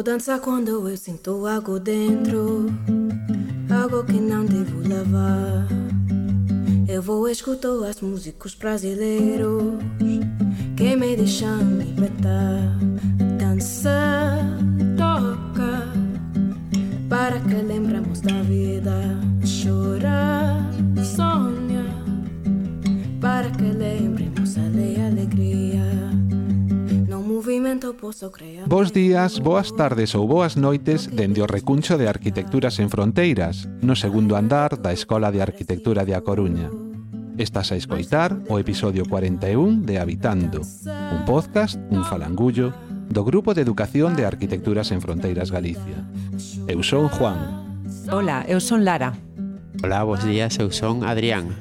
vou dançar quando eu sinto algo dentro, algo que não devo levar. Eu vou escutar as músicos brasileiros que me deixam libertar. Dança, toca, para que lembramos da vida. Chora, sonha, para que lembremos Bos días, boas tardes ou boas noites dende o recuncho de Arquitecturas en Fronteiras, no segundo andar da Escola de Arquitectura de A Coruña. Estás a escoitar o episodio 41 de Habitando, un podcast, un falangullo, do Grupo de Educación de Arquitecturas en Fronteiras Galicia. Eu son Juan. Ola, eu son Lara. Ola, bos días, eu son Adrián.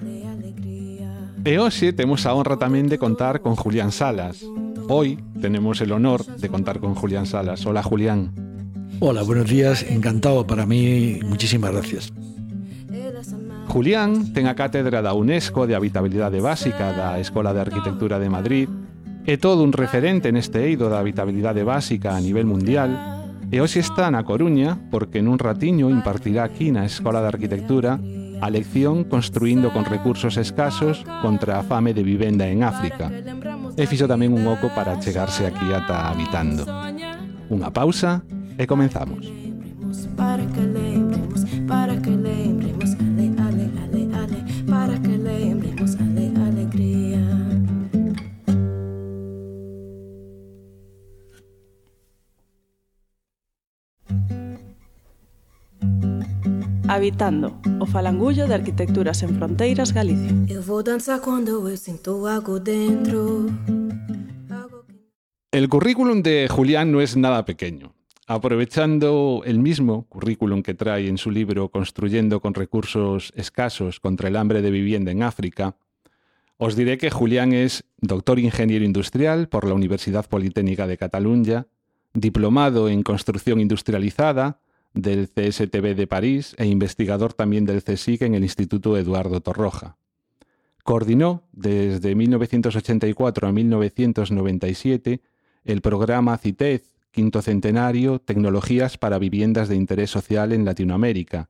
E hoxe temos a honra tamén de contar con Julián Salas, Hoy tenemos el honor de contar con Julián Salas. Hola, Julián. Hola, buenos días. Encantado para mí. Muchísimas gracias. Julián ten a cátedra da UNESCO de Habitabilidade Básica da Escola de Arquitectura de Madrid É todo un referente neste eido da habitabilidade básica a nivel mundial e hoxe está na Coruña porque nun ratiño impartirá aquí na Escola de Arquitectura a lección Construindo con recursos escasos contra a fame de vivenda en África. e fixo tamén un oco para chegarse aquí ata habitando. Unha pausa e comenzamos. Para que Habitando, o falangullo de Arquitecturas en Fronteiras Galicia. Eu vou dançar quando eu sinto algo dentro. algo que- El currículum de Julián no es nada pequeño. Aprovechando el mismo currículum que trae en su libro Construyendo con recursos escasos contra el hambre de vivienda en África, os diré que Julián es doctor ingeniero industrial por la Universidad Politécnica de Cataluña, diplomado en construcción industrializada del CSTB de París e investigador también del CSIC en el Instituto Eduardo Torroja. Coordinó desde 1984 a 1997 el programa CITEZ, quinto centenario, Tecnologías para Viviendas de Interés Social en Latinoamérica,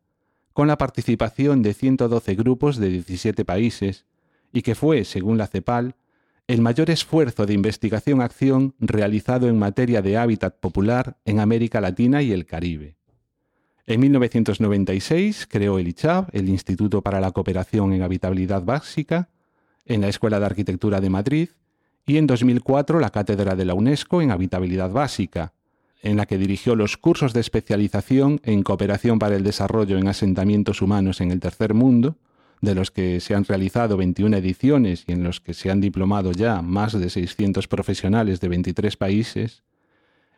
con la participación de 112 grupos de 17 países, y que fue, según la CEPAL, el mayor esfuerzo de investigación-acción realizado en materia de hábitat popular en América Latina y el Caribe. En 1996 creó el ICHAB, el Instituto para la Cooperación en Habitabilidad Básica, en la Escuela de Arquitectura de Madrid, y en 2004 la Cátedra de la UNESCO en Habitabilidad Básica, en la que dirigió los cursos de especialización en Cooperación para el Desarrollo en Asentamientos Humanos en el Tercer Mundo, de los que se han realizado 21 ediciones y en los que se han diplomado ya más de 600 profesionales de 23 países,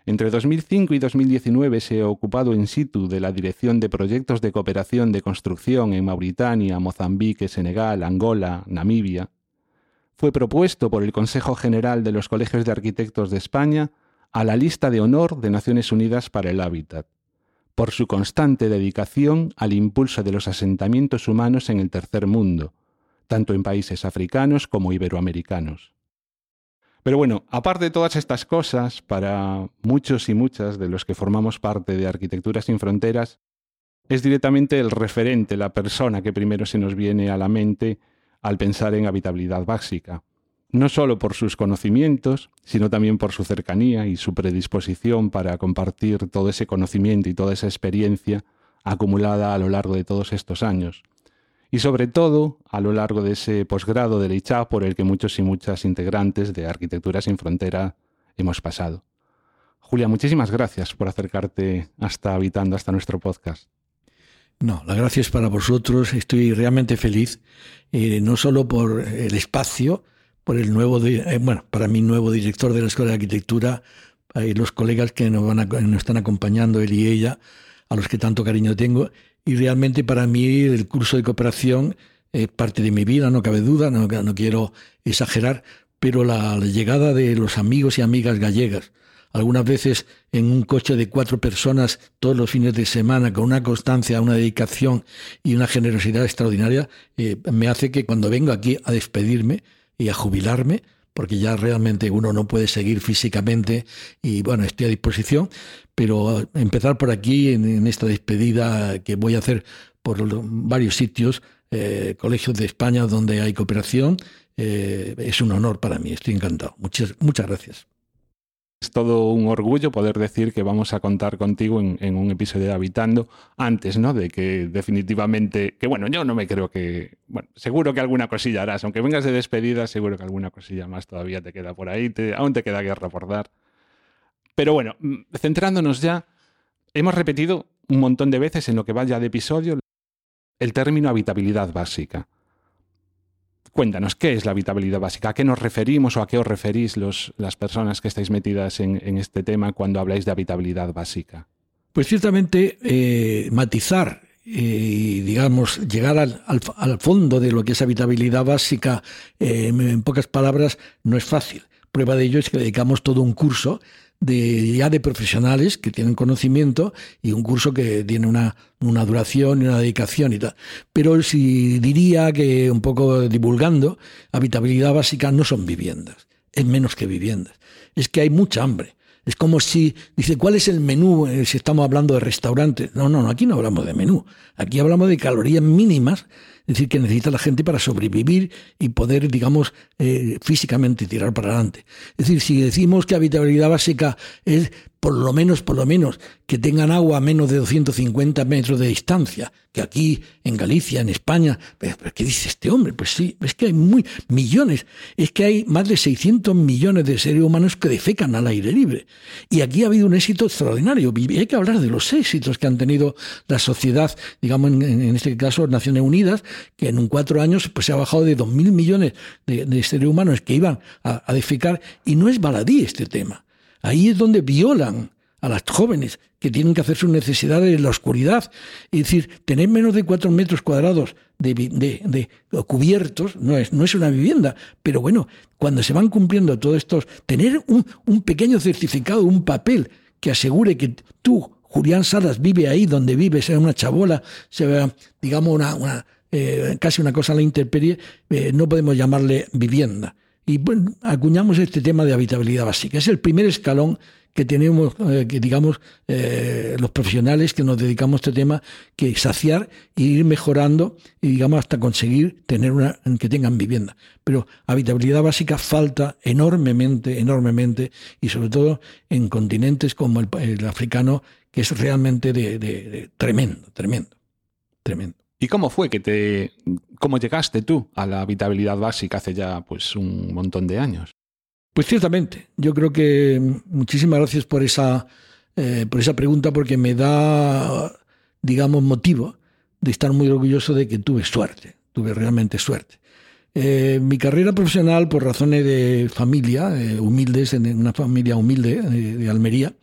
entre 2005 y 2019 se ha ocupado in situ de la dirección de proyectos de cooperación de construcción en Mauritania, Mozambique, Senegal, Angola, Namibia. Fue propuesto por el Consejo General de los Colegios de Arquitectos de España a la lista de honor de Naciones Unidas para el Hábitat, por su constante dedicación al impulso de los asentamientos humanos en el tercer mundo, tanto en países africanos como iberoamericanos. Pero bueno, aparte de todas estas cosas, para muchos y muchas de los que formamos parte de Arquitecturas sin Fronteras, es directamente el referente, la persona que primero se nos viene a la mente al pensar en habitabilidad básica. No solo por sus conocimientos, sino también por su cercanía y su predisposición para compartir todo ese conocimiento y toda esa experiencia acumulada a lo largo de todos estos años y sobre todo a lo largo de ese posgrado del ICHA por el que muchos y muchas integrantes de Arquitectura sin Frontera hemos pasado. Julia, muchísimas gracias por acercarte hasta Habitando, hasta nuestro podcast. No, la gracia es para vosotros. Estoy realmente feliz, eh, no solo por el espacio, por el nuevo, eh, bueno, para mi nuevo director de la Escuela de Arquitectura, eh, los colegas que nos, van a- nos están acompañando, él y ella, a los que tanto cariño tengo, y realmente para mí el curso de cooperación es parte de mi vida, no cabe duda, no, no quiero exagerar, pero la, la llegada de los amigos y amigas gallegas, algunas veces en un coche de cuatro personas todos los fines de semana, con una constancia, una dedicación y una generosidad extraordinaria, eh, me hace que cuando vengo aquí a despedirme y a jubilarme, porque ya realmente uno no puede seguir físicamente y bueno, estoy a disposición, pero empezar por aquí en, esta despedida que voy a hacer por varios sitios, eh, colegios de España donde hay cooperación, eh, es un honor para mí, estoy encantado. Muchas, muchas gracias. Es todo un orgullo poder decir que vamos a contar contigo en, un episodio de Habitando antes, ¿no? De que definitivamente, que bueno, yo no me creo que, bueno, seguro que alguna cosilla harás, aunque vengas de despedida, seguro que alguna cosilla más todavía te queda por ahí, te, aún te queda guerra por dar. Pero bueno, mm, centrándonos ya, hemos repetido un montón de veces en lo que vaya de episodio el término habitabilidad básica. Cuéntanos, ¿qué es la habitabilidad básica? ¿A qué nos referimos o a qué os referís los, las personas que estáis metidas en, este tema cuando habláis de habitabilidad básica? Pues ciertamente eh, matizar y, digamos, llegar al, fondo de lo que es habitabilidad básica, eh, en pocas palabras, no es fácil. Prueba de ello es que dedicamos todo un curso de, ya de profesionales que tienen conocimiento y un curso que tiene una, una duración y una dedicación y tal. Pero si diría que un poco divulgando, habitabilidad básica no son viviendas, es menos que viviendas. Es que hay mucha hambre. Es como si, dice, ¿cuál es el menú eh, si estamos hablando de restaurantes? No, no, no, aquí no hablamos de menú. Aquí hablamos de calorías mínimas es decir, que necesita la gente para sobrevivir y poder, digamos, eh, físicamente tirar para adelante. Es decir, si decimos que habitabilidad básica es por lo menos, por lo menos, que tengan agua a menos de 250 metros de distancia, que aquí en Galicia, en España, ¿pero qué dice este hombre? Pues sí, es que hay muy millones, es que hay más de 600 millones de seres humanos que defecan al aire libre. Y aquí ha habido un éxito extraordinario. Y hay que hablar de los éxitos que han tenido la sociedad, digamos, en, este caso Naciones Unidas, que en un cuatro años pues, se ha bajado de 2.000 millones de, seres humanos que iban a, a defecar, y no es baladí este tema. Ahí es donde violan a las jóvenes que tienen que hacer sus necesidades en la oscuridad. Es decir, tener menos de cuatro metros cuadrados de, cubiertos no es, no es una vivienda. Pero bueno, cuando se van cumpliendo todos estos, tener un, pequeño certificado, un papel que asegure que tú, Julián Salas, vive ahí donde vive, sea una chabola, sea, digamos, una, eh, casi una cosa a la intemperie, eh, no podemos llamarle vivienda. Y bueno, acuñamos este tema de habitabilidad básica. Es el primer escalón que tenemos, eh, que digamos, eh, los profesionales que nos dedicamos a este tema, que saciar e ir mejorando y, digamos, hasta conseguir tener una, que tengan vivienda. Pero habitabilidad básica falta enormemente, enormemente, y sobre todo en continentes como el, africano, que es realmente de tremendo, tremendo, tremendo. ¿Y cómo fue que te, cómo llegaste tú a la habitabilidad básica hace ya pues un montón de años? Pues ciertamente, yo creo que muchísimas gracias por esa, eh, por esa pregunta porque me da, digamos, motivo de estar muy orgulloso de que tuve suerte, tuve realmente suerte. Eh, mi carrera profesional, por razones de familia, eh, humildes, en una familia humilde de Almería,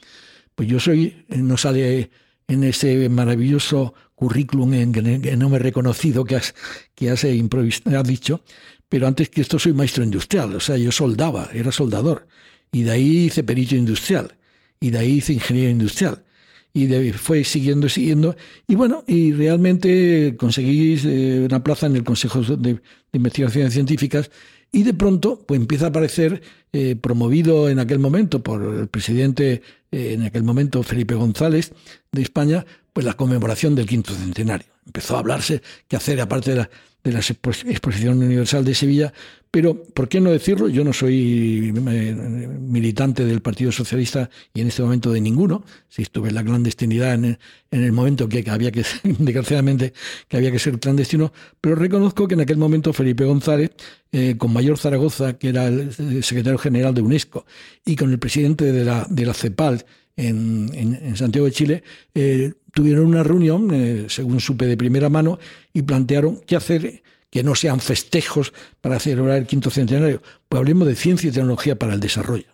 pues yo soy, no sale en ese maravilloso currículum en que no me he reconocido que has, que has, has dicho, pero antes que esto soy maestro industrial, o sea, yo soldaba, era soldador, y de ahí hice perito industrial, y de ahí hice ingeniero industrial, y de, fue siguiendo, siguiendo, y bueno, y realmente conseguí eh, una plaza en el Consejo de, Investigaciones Científicas, y de pronto pues empieza a aparecer, eh, promovido en aquel momento por el presidente, eh, en aquel momento Felipe González de España, pues la conmemoración del quinto centenario. Empezó a hablarse que hacer, aparte de la, de la Exposición Universal de Sevilla, pero ¿por qué no decirlo? Yo no soy eh, militante del Partido Socialista y en este momento de ninguno. Si estuve en la clandestinidad en el, momento que había que, desgraciadamente, que había que ser clandestino, pero reconozco que en aquel momento Felipe González, eh, con Mayor Zaragoza, que era el secretario general de UNESCO, y con el presidente de la, de la CEPAL, en, Santiago de Chile, eh, tuvieron una reunión, eh, según supe de primera mano, y plantearon qué hacer que no sean festejos para celebrar el quinto centenario, pues hablemos de ciencia y tecnología para el desarrollo.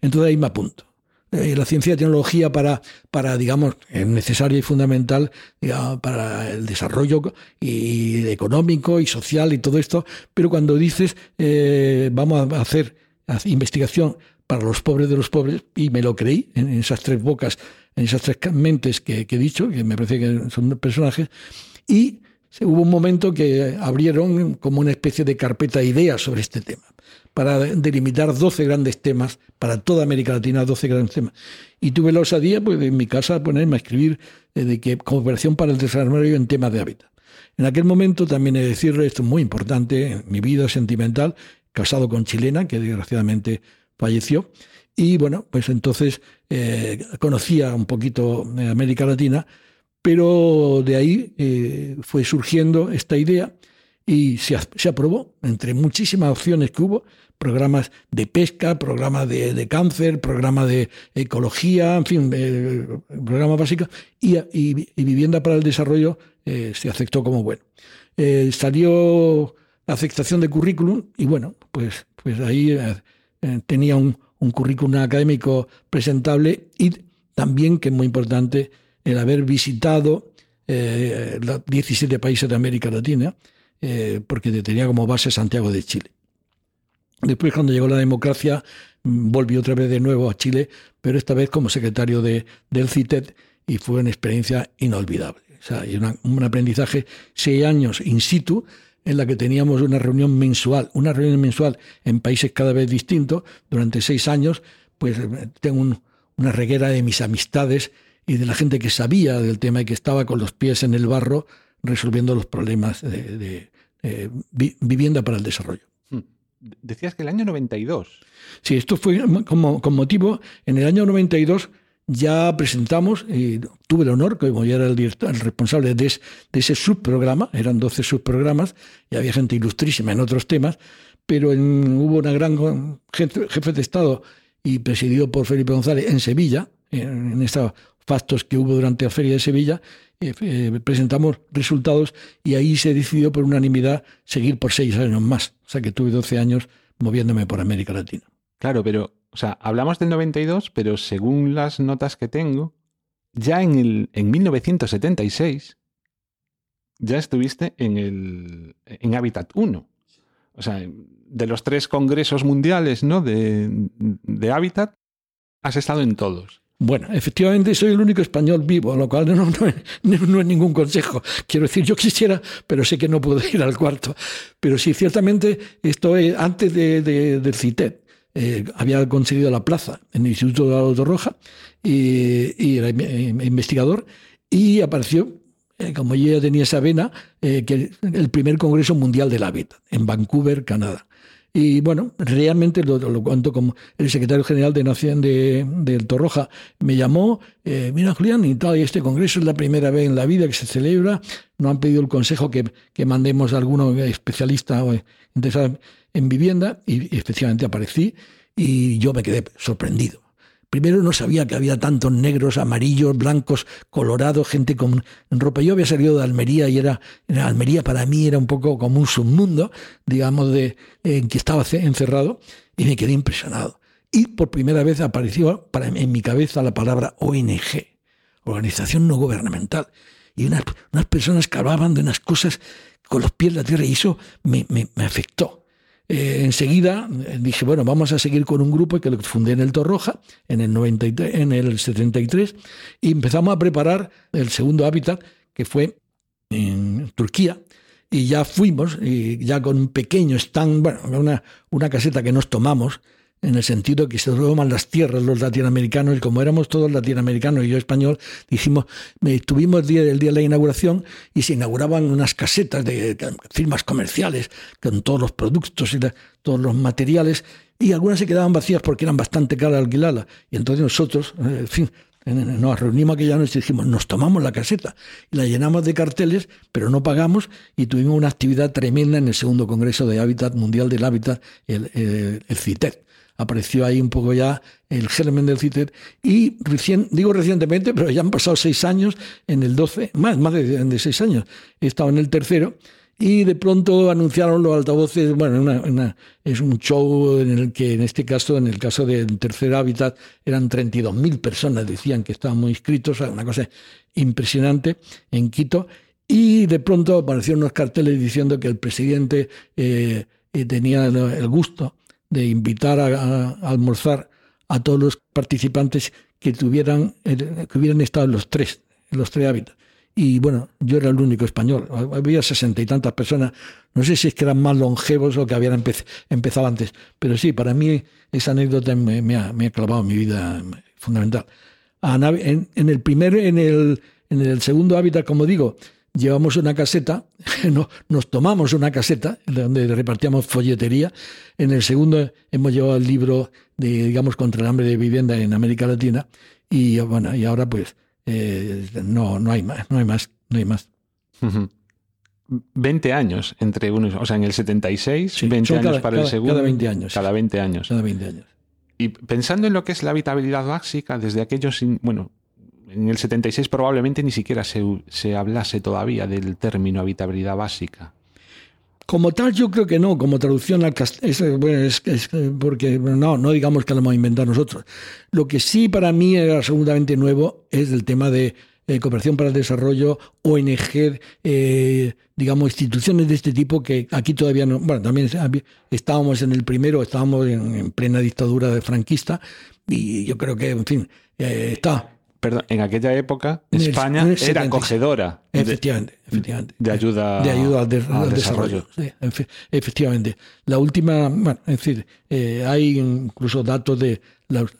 Entonces ahí me apunto. Eh, la ciencia y tecnología para, para, digamos, es necesaria y fundamental para el desarrollo y, económico y social y todo esto, pero cuando dices vamos a hacer investigación para los pobres de los pobres, y me lo creí en esas tres bocas, en esas tres mentes que, he dicho, que me parece que son personajes, y hubo un momento que abrieron como una especie de carpeta de ideas sobre este tema, para delimitar 12 grandes temas, para toda América Latina, 12 grandes temas. Y tuve la osadía, pues, en mi casa, ponerme a escribir eh, de que cooperación para el desarrollo en temas de hábitat. En aquel momento también he de decirle, esto es muy importante, en mi vida sentimental, casado con chilena, que desgraciadamente falleció, y bueno, pues entonces eh, conocía un poquito América Latina, pero de ahí eh, fue surgiendo esta idea y se, se, aprobó, entre muchísimas opciones que hubo, programas de pesca, programas de, cáncer, programas de ecología, en fin, eh, programas básicos, y, vivienda para el desarrollo eh, se aceptó como bueno. salió la aceptación de currículum y bueno, pues, pues ahí tenía un, un currículum académico presentable y también, que es muy importante, el haber visitado eh, 17 países de América Latina, eh, porque tenía como base Santiago de Chile. Después, cuando llegó la democracia, mm, volví otra vez de nuevo a Chile, pero esta vez como secretario de, del CITED y fue una experiencia inolvidable. O sea, un aprendizaje seis años in situ, en la que teníamos una reunión mensual, una reunión mensual en países cada vez distintos, durante seis años, pues eh, tengo una reguera de mis amistades y de la gente que sabía del tema y que estaba con los pies en el barro resolviendo los problemas de, vivienda para el desarrollo. Hmm. Decías que el año 92. Sí, esto fue como, con motivo, en el año 92 ya presentamos, y tuve el honor, como ya era el, director, el responsable de, ese subprograma, eran 12 subprogramas, y había gente ilustrísima en otros temas, pero hubo una gran jefe, de Estado y presidido por Felipe González en Sevilla, en, en estos factos que hubo durante la Feria de Sevilla, eh, eh, presentamos resultados y ahí se decidió por unanimidad seguir por seis años más. O sea que tuve 12 años moviéndome por América Latina. Claro, pero o sea, hablamos del 92, pero según las notas que tengo, ya en, el, en 1976 ya estuviste en, el, en Habitat 1. O sea, de los tres congresos mundiales ¿no? de, de Habitat, has estado en todos. Bueno, efectivamente soy el único español vivo, lo cual no, es ningún consejo. Quiero decir, yo quisiera, pero sé que no puedo ir al cuarto. Pero sí, ciertamente, esto es antes de, del CITED. Eh, había conseguido la plaza en el Instituto de la Roja y, era investigador y apareció, eh, como yo ya tenía esa vena, eh, que el primer Congreso Mundial del Hábitat en Vancouver, Canadá. Y bueno, realmente lo, cuento como el secretario general de Nación de, del Torroja me llamó, mira Julián, y tal, y este congreso es la primera vez en la vida que se celebra, no han pedido el consejo que, mandemos a alguno especialista interesado en vivienda y, efectivamente aparecí y yo me quedé sorprendido. Primero no sabía que había tantos negros, amarillos, blancos, colorados, gente con ropa. Yo había salido de Almería y era, Almería para mí era un poco como un submundo, digamos, de, en que estaba encerrado y me quedé impresionado. Y por primera vez apareció en mi cabeza la palabra ONG, Organización No Gubernamental. Y unas, personas que hablaban de unas cosas con los pies en la tierra y eso me, me afectó. Eh, enseguida eh, dije, bueno, vamos a seguir con un grupo que lo fundé en el Torroja en el, 93, en el 73 y empezamos a preparar el segundo hábitat que fue en Turquía y ya fuimos y ya con un pequeño stand, bueno, una, una caseta que nos tomamos en el sentido que se toman las tierras los latinoamericanos, y como éramos todos latinoamericanos y yo español, dijimos, estuvimos el día, el día de la inauguración y se inauguraban unas casetas de, firmas comerciales con todos los productos y todos los materiales, y algunas se quedaban vacías porque eran bastante caras alquilarlas. Y entonces nosotros, eh, en fin, nos reunimos aquella noche y dijimos, nos tomamos la caseta y la llenamos de carteles, pero no pagamos y tuvimos una actividad tremenda en el segundo Congreso de Hábitat Mundial del Hábitat, el, el, el CITEC apareció ahí un poco ya el germen del CITER y recién, digo recientemente, pero ya han pasado seis años en el 12, más, más de, seis años, he estado en el tercero y de pronto anunciaron los altavoces, bueno, es un show en el que en este caso, en el caso del tercer hábitat, eran 32.000 personas, decían que estaban muy inscritos, una cosa impresionante en Quito, y de pronto aparecieron unos carteles diciendo que el presidente eh, eh, tenía el gusto de invitar a, almorzar a todos los participantes que tuvieran que hubieran estado en los tres, en los tres hábitats. y bueno, yo era el único español. Había sesenta y tantas personas. No sé si es que eran más longevos o que habían empezado antes, pero sí, para mí esa anécdota me, ha, clavado en mi vida fundamental. En, el primer, en el, en el segundo hábitat, como digo, llevamos una caseta, nos tomamos una caseta donde repartíamos folletería. En el segundo hemos llevado el libro de, digamos, contra el hambre de vivienda en América Latina y bueno, y ahora pues eh, no, no hay más, no hay más, no hay más. 20 años entre unos, o sea, en el 76, 20 años para el segundo. Cada 20 años. Cada 20 años. Cada 20 años. Y pensando en lo que es la habitabilidad básica, desde aquellos, bueno, en el 76 probablemente ni siquiera se, se hablase todavía del término habitabilidad básica. Como tal, yo creo que no, como traducción al castellano, es, porque no, no digamos que lo hemos inventado nosotros. Lo que sí para mí era segundamente nuevo es el tema de eh, cooperación para el desarrollo, ONG, eh, digamos, instituciones de este tipo que aquí todavía no, bueno, también estábamos en el primero, estábamos en, plena dictadura de franquista y yo creo que, en fin, eh, está perdón, en aquella época España era acogedora. Efectivamente, de, efectivamente. De ayuda, de ayuda al, desarrollo. efectivamente. La última, bueno, es decir, eh, hay incluso datos de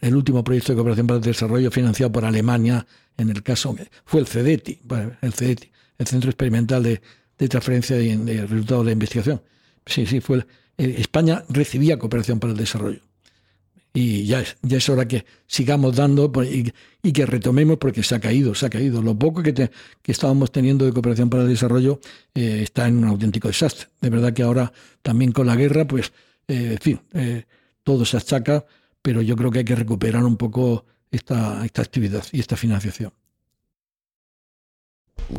el último proyecto de cooperación para el desarrollo financiado por Alemania, en el caso, fue el CEDETI, el CEDETI, el Centro Experimental de, Transferencia de, Resultados de Investigación. Sí, sí, fue. España recibía cooperación para el desarrollo y ya es, ya es hora que sigamos dando y, que retomemos porque se ha caído, se ha caído. Lo poco que, que estábamos teniendo de cooperación para el desarrollo eh, está en un auténtico desastre. De verdad que ahora también con la guerra, pues, eh, en fin, eh, todo se achaca, pero yo creo que hay que recuperar un poco esta, esta actividad y esta financiación.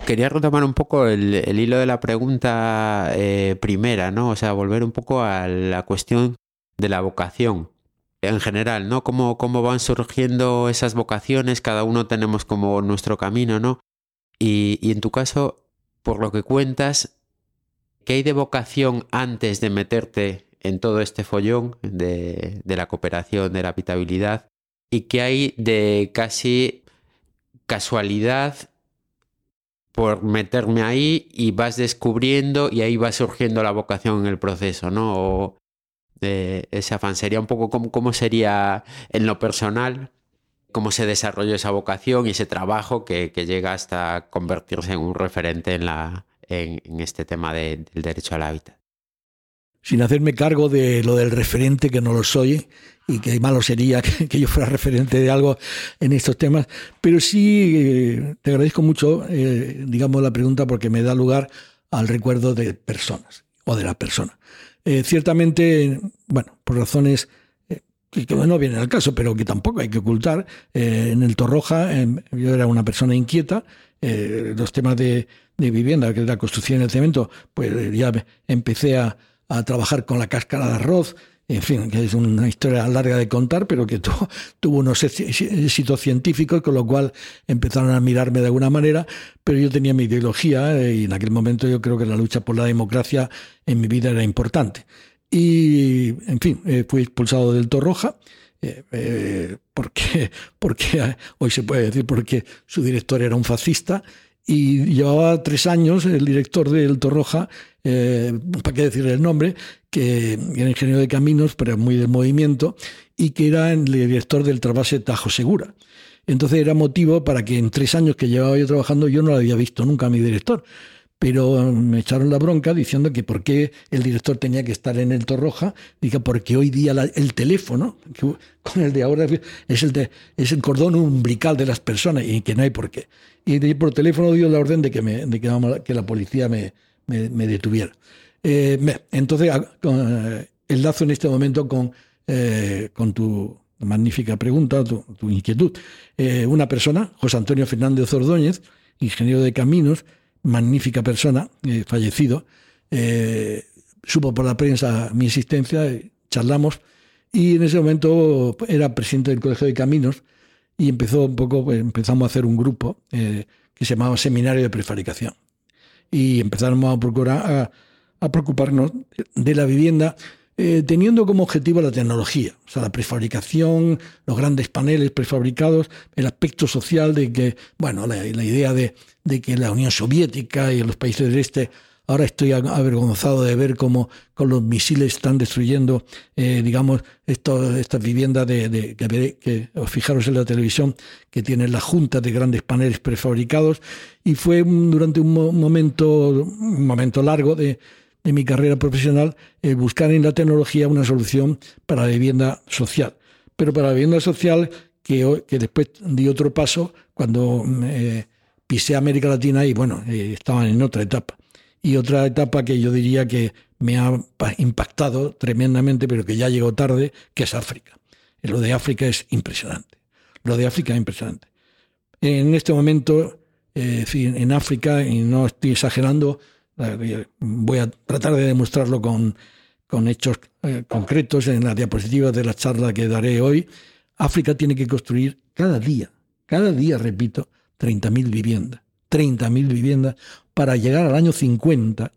Quería retomar un poco el, el hilo de la pregunta primera, ¿no? O sea, volver un poco a la cuestión de la vocación en general, ¿no? Cómo, cómo van surgiendo esas vocaciones, cada uno tenemos como nuestro camino, ¿no? Y, en tu caso, por lo que cuentas, ¿qué hay de vocación antes de meterte en todo este follón de, la cooperación, de la habitabilidad? ¿Y qué hay de casi casualidad por meterme ahí y vas descubriendo y ahí va surgiendo la vocación en el proceso, ¿no? De ese afán. Sería un poco como, cómo sería en lo personal, cómo se desarrolló esa vocación y ese trabajo que, llega hasta convertirse en un referente en, la, en, este tema del derecho al hábitat. Sin hacerme cargo de lo del referente, que no lo soy, y que malo sería que, yo fuera referente de algo en estos temas, pero sí eh, te agradezco mucho, eh, digamos, la pregunta porque me da lugar al recuerdo de personas o de la persona. Eh, ciertamente, bueno, por razones eh, que no vienen al caso, pero que tampoco hay que ocultar, eh, en el Torroja yo era una persona inquieta, los temas de, de, vivienda, que es la construcción del cemento, pues ya empecé a, a trabajar con la cáscara de arroz, en fin, que es una historia larga de contar, pero que tuvo, tuvo unos éxitos científicos, con lo cual empezaron a mirarme de alguna manera, pero yo tenía mi ideología eh, y en aquel momento yo creo que la lucha por la democracia en mi vida era importante. Y, en fin, eh, fui expulsado del Torroja. Eh, porque, porque hoy se puede decir porque su director era un fascista y llevaba tres años el director del Torroja, eh, para qué decir el nombre, que era ingeniero de caminos, pero muy del movimiento, y que era el director del trasvase Tajo Segura. Entonces era motivo para que en tres años que llevaba yo trabajando yo no lo había visto nunca a mi director. Pero me echaron la bronca diciendo que por qué el director tenía que estar en el Torroja. Dije, porque hoy día el teléfono, con el de ahora, es el, cordón umbilical de las personas y que no hay por qué y por teléfono dio la orden de que, la policía me, detuviera. Eh, entonces, eh, enlazo en este momento con, eh, con tu magnífica pregunta, tu, inquietud. Eh, una persona, José Antonio Fernández Ordóñez, ingeniero de caminos, magnífica persona, fallecido, supo por la prensa mi existencia, charlamos, y en ese momento era presidente del Colegio de Caminos, y empezó un poco, pues, empezamos a hacer un grupo eh, que se llamaba Seminario de Prefaricación. Y empezamos a procurar a, preocuparnos de la vivienda eh, teniendo como objetivo la tecnología, o sea, la prefabricación, los grandes paneles prefabricados, el aspecto social de que, bueno, la, idea de, que la Unión Soviética y los países del este Ahora estoy avergonzado de ver cómo con los misiles están destruyendo, eh, digamos, estas viviendas de, que, que, fijaros en la televisión, que tienen la junta de grandes paneles prefabricados. Y fue durante un momento, un momento largo de, de mi carrera profesional el buscar en la tecnología una solución para la vivienda social. Pero para la vivienda social que, que después di otro paso cuando eh, pisé América Latina y bueno, eh, estaban en otra etapa. Y otra etapa que yo diría que me ha impactado tremendamente, pero que ya llegó tarde, que es África. Lo de África es impresionante. Lo de África es impresionante. En este momento, eh, en África, y no estoy exagerando, Voy a tratar de demostrarlo con, con hechos eh, concretos en la diapositiva de la charla que daré hoy. África tiene que construir cada día, cada día, repito, 30.000 viviendas. 30.000 viviendas para llegar al año 50,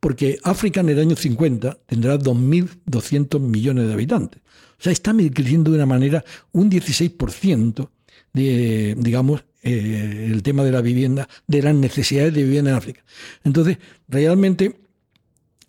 porque África en el año 50 tendrá 2.200 millones de habitantes. O sea, está creciendo de una manera un 16% de, digamos, eh, el tema de la vivienda, de las necesidades de vivienda en África. Entonces, realmente,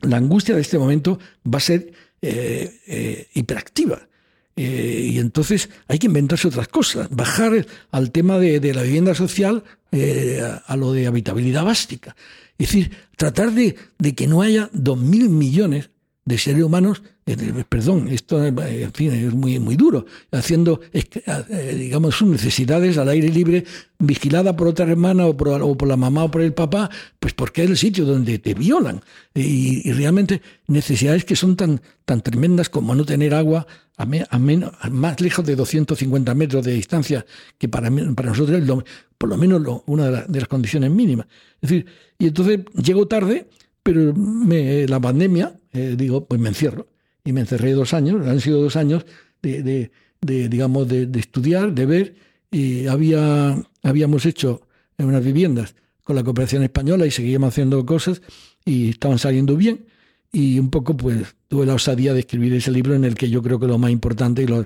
la angustia de este momento va a ser eh, eh, hiperactiva. y entonces hay que inventarse otras cosas, bajar al tema de, la vivienda social a, lo de habitabilidad básica. Es decir, tratar de, de que no haya dos mil millones de seres humanos, eh, perdón, esto eh, en fin, es muy, muy duro, haciendo, eh, digamos, sus necesidades al aire libre, vigilada por otra hermana o por, la mamá o por el papá, pues porque es el sitio donde te violan. Y, realmente necesidades que son tan, tan tremendas como no tener agua a, menos, más lejos de 250 metros de distancia, que para, para nosotros es por lo menos una de, de las condiciones mínimas. Decir, y entonces llego tarde pero la pandemia, eh, digo, pues me encierro. Y me encerré dos años, han sido dos años de, digamos, de, estudiar, de ver. Y había, habíamos hecho unas viviendas con la cooperación española y seguíamos haciendo cosas y estaban saliendo bien. Y un poco, pues, tuve la osadía de escribir ese libro en el que yo creo que lo más importante, y lo,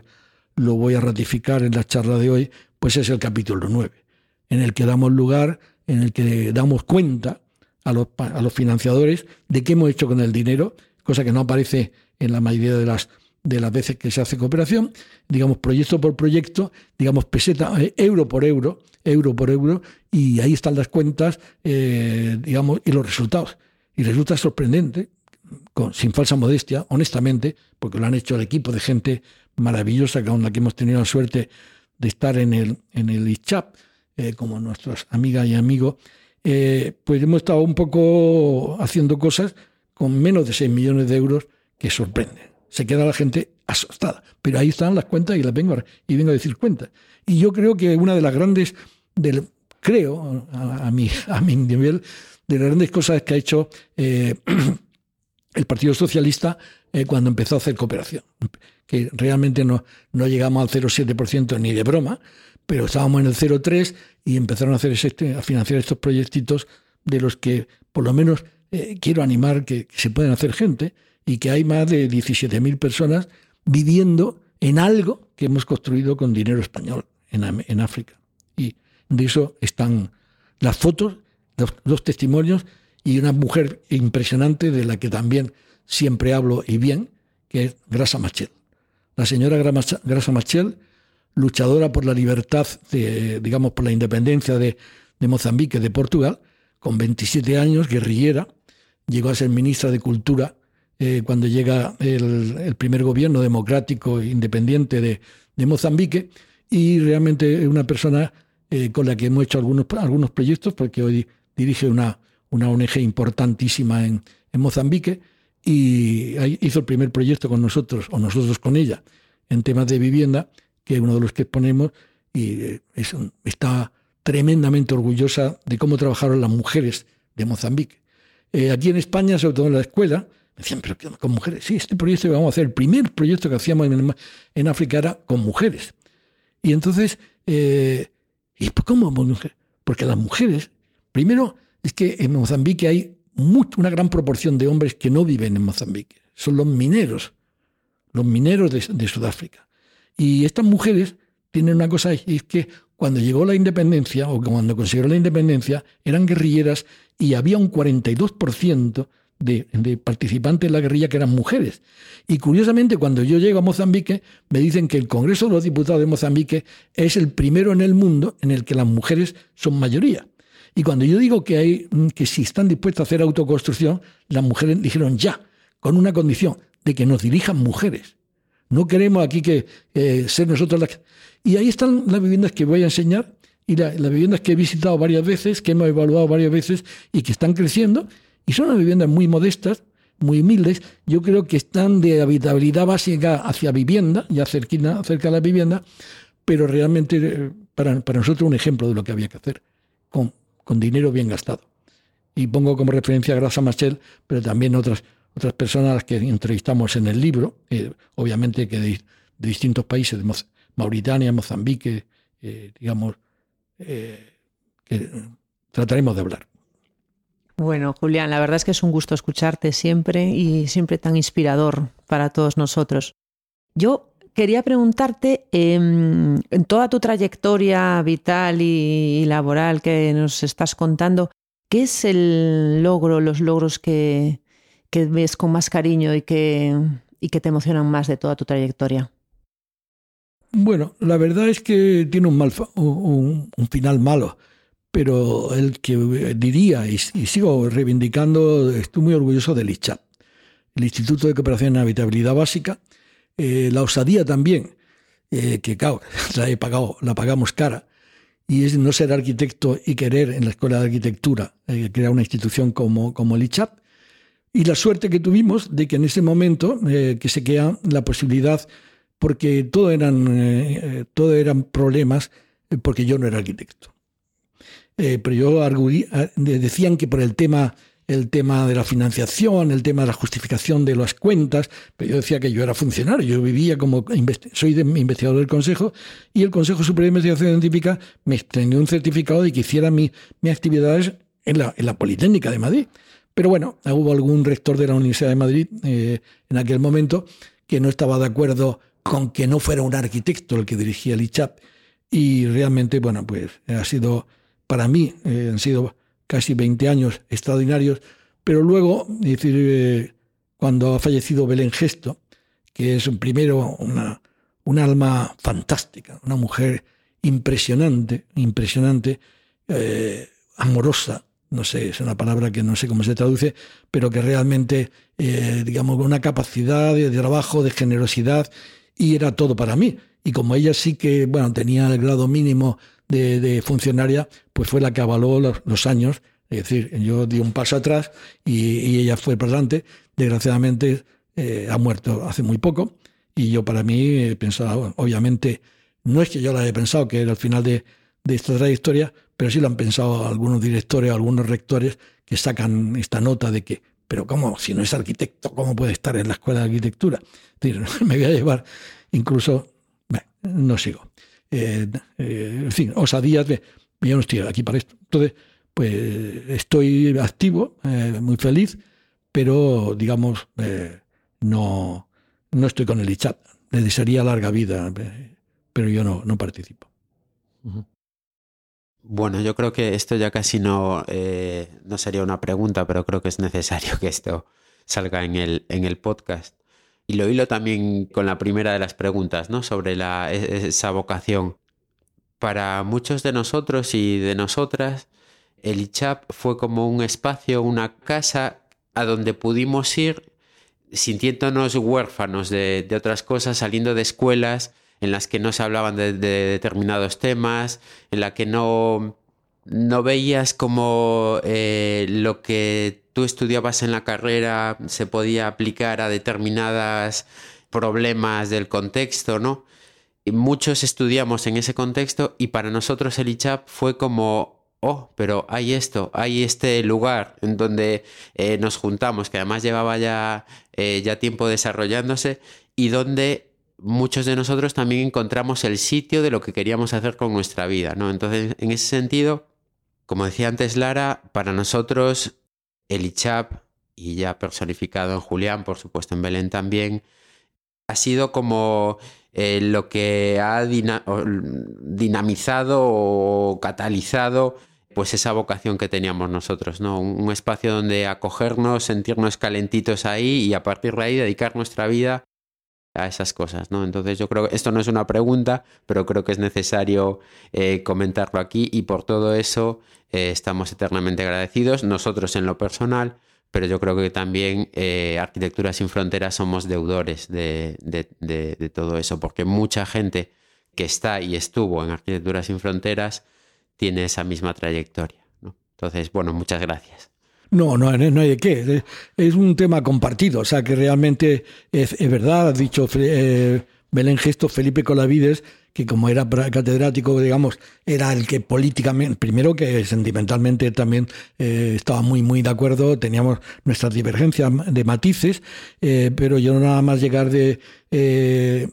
lo voy a ratificar en la charla de hoy, pues es el capítulo 9, en el que damos lugar, en el que damos cuenta a los, a los financiadores de qué hemos hecho con el dinero, cosa que no aparece en la mayoría de las de las veces que se hace cooperación, digamos proyecto por proyecto, digamos peseta, eh, euro por euro, euro por euro, y ahí están las cuentas, eh, digamos, y los resultados. Y resulta sorprendente, sin falsa modestia, honestamente, porque lo han hecho el equipo de gente maravillosa con la que hemos tenido la suerte de estar en el, en el ICHAP, eh, como nuestras amigas y amigos, pues hemos estado un poco haciendo cosas con menos de 6 millones de euros que sorprenden. Se queda la gente asustada. Pero ahí están las cuentas y las vengo a, y vengo a decir cuentas. Y yo creo que una de las grandes, del, creo, a, mi, a mi nivel, de las grandes cosas que ha hecho eh, el Partido Socialista eh, cuando empezó a hacer cooperación, que realmente no, no llegamos al 0,7% ni de broma, pero estábamos en el 0,3 y empezaron a, hacer este, a financiar estos proyectitos de los que por lo menos eh, quiero animar que, se pueden hacer gente y que hay más de 17.000 personas viviendo en algo que hemos construido con dinero español en, en África. Y de eso están las fotos, los, testimonios y una mujer impresionante de la que también siempre hablo y bien, que es Grasa Machel. La señora Grasa Machel luchadora por la libertad, de, digamos, por la independencia de, Mozambique, de Portugal, con 27 años, guerrillera, llegó a ser ministra de Cultura eh, cuando llega el, primer gobierno democrático e independiente de, Mozambique y realmente es una persona eh, con la que hemos hecho algunos, algunos proyectos porque hoy dirige una, una ONG importantísima en, Mozambique y hizo el primer proyecto con nosotros o nosotros con ella en temas de vivienda que es uno de los que exponemos, y eh, está tremendamente orgullosa de cómo trabajaron las mujeres de Mozambique. Eh, aquí en España, sobre todo en la escuela, me decían, pero con mujeres, sí, este proyecto que vamos a hacer, el primer proyecto que hacíamos en, África era con mujeres. Y entonces, eh, ¿y cómo mujeres? Porque las mujeres, primero, es que en Mozambique hay una gran proporción de hombres que no viven en Mozambique, son los mineros los mineros de, Sudáfrica. Y estas mujeres tienen una cosa, es que cuando llegó la independencia, o cuando consiguieron la independencia, eran guerrilleras y había un 42% de, de, participantes en la guerrilla que eran mujeres. Y curiosamente, cuando yo llego a Mozambique, me dicen que el Congreso de los Diputados de Mozambique es el primero en el mundo en el que las mujeres son mayoría. Y cuando yo digo que, hay, que si están dispuestas a hacer autoconstrucción, las mujeres dijeron ya, con una condición, de que nos dirijan mujeres. No queremos aquí que eh, ser nosotros las... Y ahí están las viviendas que voy a enseñar y las viviendas que he visitado varias veces, que hemos evaluado varias veces y que están creciendo. Y son unas viviendas muy modestas, muy humildes. Yo creo que están de habitabilidad básica hacia vivienda, ya cerquina, cerca de la vivienda, pero realmente eh, para, para nosotros un ejemplo de lo que había que hacer, con, con dinero bien gastado. Y pongo como referencia a Grasa Machel, pero también otras, otras personas que entrevistamos en el libro, obviamente que de, distintos países, de Mauritania, Mozambique, eh, digamos, eh, que trataremos de hablar. Bueno, Julián, la verdad es que es un gusto escucharte siempre y siempre tan inspirador para todos nosotros. Yo quería preguntarte, em, en toda tu trayectoria vital y laboral que nos estás contando, ¿qué es el logro, los logros que, que ves con más cariño y que, y que te emocionan más de toda tu trayectoria? Bueno, la verdad es que tiene un, final malo, pero el que diría, y, sigo reivindicando, estoy muy orgulloso del ICHAP, el Instituto de Cooperación en Habitabilidad Básica, eh, la osadía también, eh, que claro, la he pagado, la pagamos cara, y es no ser arquitecto y querer en la Escuela de Arquitectura eh, crear una institución como, como el ICHAP, y la suerte que tuvimos de que en ese momento eh, que se queda la posibilidad, porque todo eran, eh, todo eran problemas, eh, porque yo no era arquitecto. pero yo decían que por el tema, el tema de la financiación, el tema de la justificación de las cuentas, pero yo decía que yo era funcionario, yo vivía como, soy investigador del Consejo, y el Consejo Superior de Investigación Científica me extendió un certificado de que hiciera mis actividades en la, en la Politécnica de Madrid. Pero bueno, hubo algún rector de la Universidad de Madrid eh, en aquel momento que no estaba de acuerdo con que no fuera un arquitecto el que dirigía el ICHAP. Y realmente, bueno, pues ha sido, para mí, eh, han sido casi 20 años extraordinarios. Pero luego, decir, eh, cuando ha fallecido Belén Gesto, que es primero una, un alma fantástica, una mujer impresionante, impresionante, amorosa, no sé, es una palabra que no sé cómo se traduce, pero que realmente, eh, digamos, una capacidad de trabajo, de generosidad, y era todo para mí. Y como ella sí que, bueno, tenía el grado mínimo de, funcionaria, pues fue la que avaló los, años. Es decir, yo di un paso atrás y, ella fue por delante. Desgraciadamente eh, ha muerto hace muy poco. Y yo para mí pensaba, obviamente, no es que yo la haya pensado que era el final de, de esta trayectoria, pero sí lo han pensado algunos directores, algunos rectores que sacan esta nota de que, pero ¿cómo? Si no es arquitecto, ¿cómo puede estar en la escuela de arquitectura? me voy a llevar, incluso, no sigo. Eh, eh, en fin, osadías de, yo no estoy aquí para esto. Entonces, pues estoy activo, eh, muy feliz, pero digamos, no, no estoy con el ICHAT. Le desearía larga vida, pero yo no, no participo. Bueno, yo creo que esto ya casi no, eh, no sería una pregunta, pero creo que es necesario que esto salga en el, en el podcast. Y lo hilo también con la primera de las preguntas, ¿no? Sobre la, e, esa vocación. Para muchos de nosotros y de nosotras, el ICHAP fue como un espacio, una casa a donde pudimos ir sintiéndonos huérfanos de, de otras cosas, saliendo de escuelas en las que no se hablaban de, determinados temas, en la que no, no veías como eh, lo que tú estudiabas en la carrera se podía aplicar a determinados problemas del contexto, ¿no? Y muchos estudiamos en ese contexto y para nosotros el ICHAP fue como, oh, pero hay esto, hay este lugar en donde eh, nos juntamos, que además llevaba ya, eh, ya tiempo desarrollándose y donde muchos de nosotros también encontramos el sitio de lo que queríamos hacer con nuestra vida, ¿no? Entonces, en ese sentido, como decía antes Lara, para nosotros el ICHAP, y ya personificado en Julián, por supuesto en Belén también, ha sido como eh, lo que ha dinamizado o catalizado pues esa vocación que teníamos nosotros, ¿no? Un, espacio donde acogernos, sentirnos calentitos ahí y a partir de ahí dedicar nuestra vida a esas cosas, ¿no? Entonces yo creo que esto no es una pregunta, pero creo que es necesario eh, comentarlo aquí y por todo eso eh, estamos eternamente agradecidos, nosotros en lo personal, pero yo creo que también eh, Arquitectura sin Fronteras somos deudores de, de, todo eso, porque mucha gente que está y estuvo en Arquitectura sin Fronteras tiene esa misma trayectoria. ¿no? Entonces, bueno, muchas gracias. No, no, no hay de qué. Es un tema compartido, o sea que realmente es, verdad, ha dicho eh, Belén Gesto, Felipe Colavides, que como era catedrático, digamos, era el que políticamente, primero que sentimentalmente también eh, estaba muy, muy de acuerdo, teníamos nuestras divergencias de matices, eh, pero yo nada más llegar de, eh,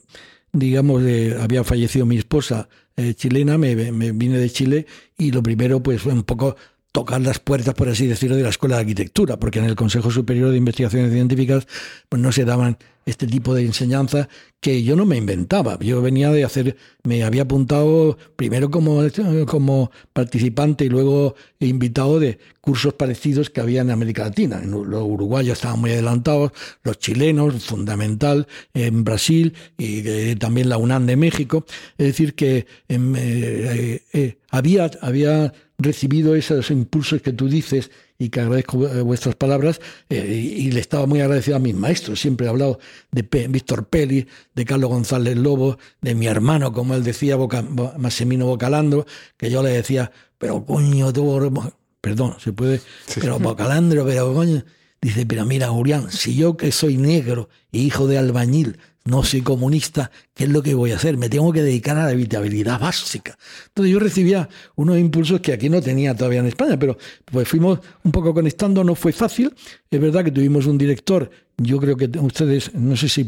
digamos, de, había fallecido mi esposa chilena, me, me, vine de Chile y lo primero pues fue un poco tocar las puertas, por así decirlo, de la Escuela de Arquitectura, porque en el Consejo Superior de Investigaciones Científicas pues no se daban este tipo de enseñanza que yo no me inventaba. Yo venía de hacer, me había apuntado primero como, como participante y luego invitado de cursos parecidos que había en América Latina. Los uruguayos estaban muy adelantados, los chilenos, fundamental, en Brasil y eh, también la UNAM de México. Es decir, que em, eh, eh, había, había recibido esos impulsos que tú dices y que agradezco eh, vuestras palabras eh, y, le estaba muy agradecido a mis maestros. Siempre he hablado de Víctor Peli, de Carlos González Lobo, de mi hermano, como él decía, Boca, Massimino Bocalandro, que yo le decía, pero coño, tú, perdón, se puede, pero Bocalandro, pero coño, dice, pero mira, Julián, si yo que soy negro e hijo de albañil no soy comunista, ¿qué es lo que voy a hacer? Me tengo que dedicar a la habitabilidad básica. Entonces yo recibía unos impulsos que aquí no tenía todavía en España, pero pues fuimos un poco conectando, no fue fácil. Es verdad que tuvimos un director, yo creo que ustedes, no sé si,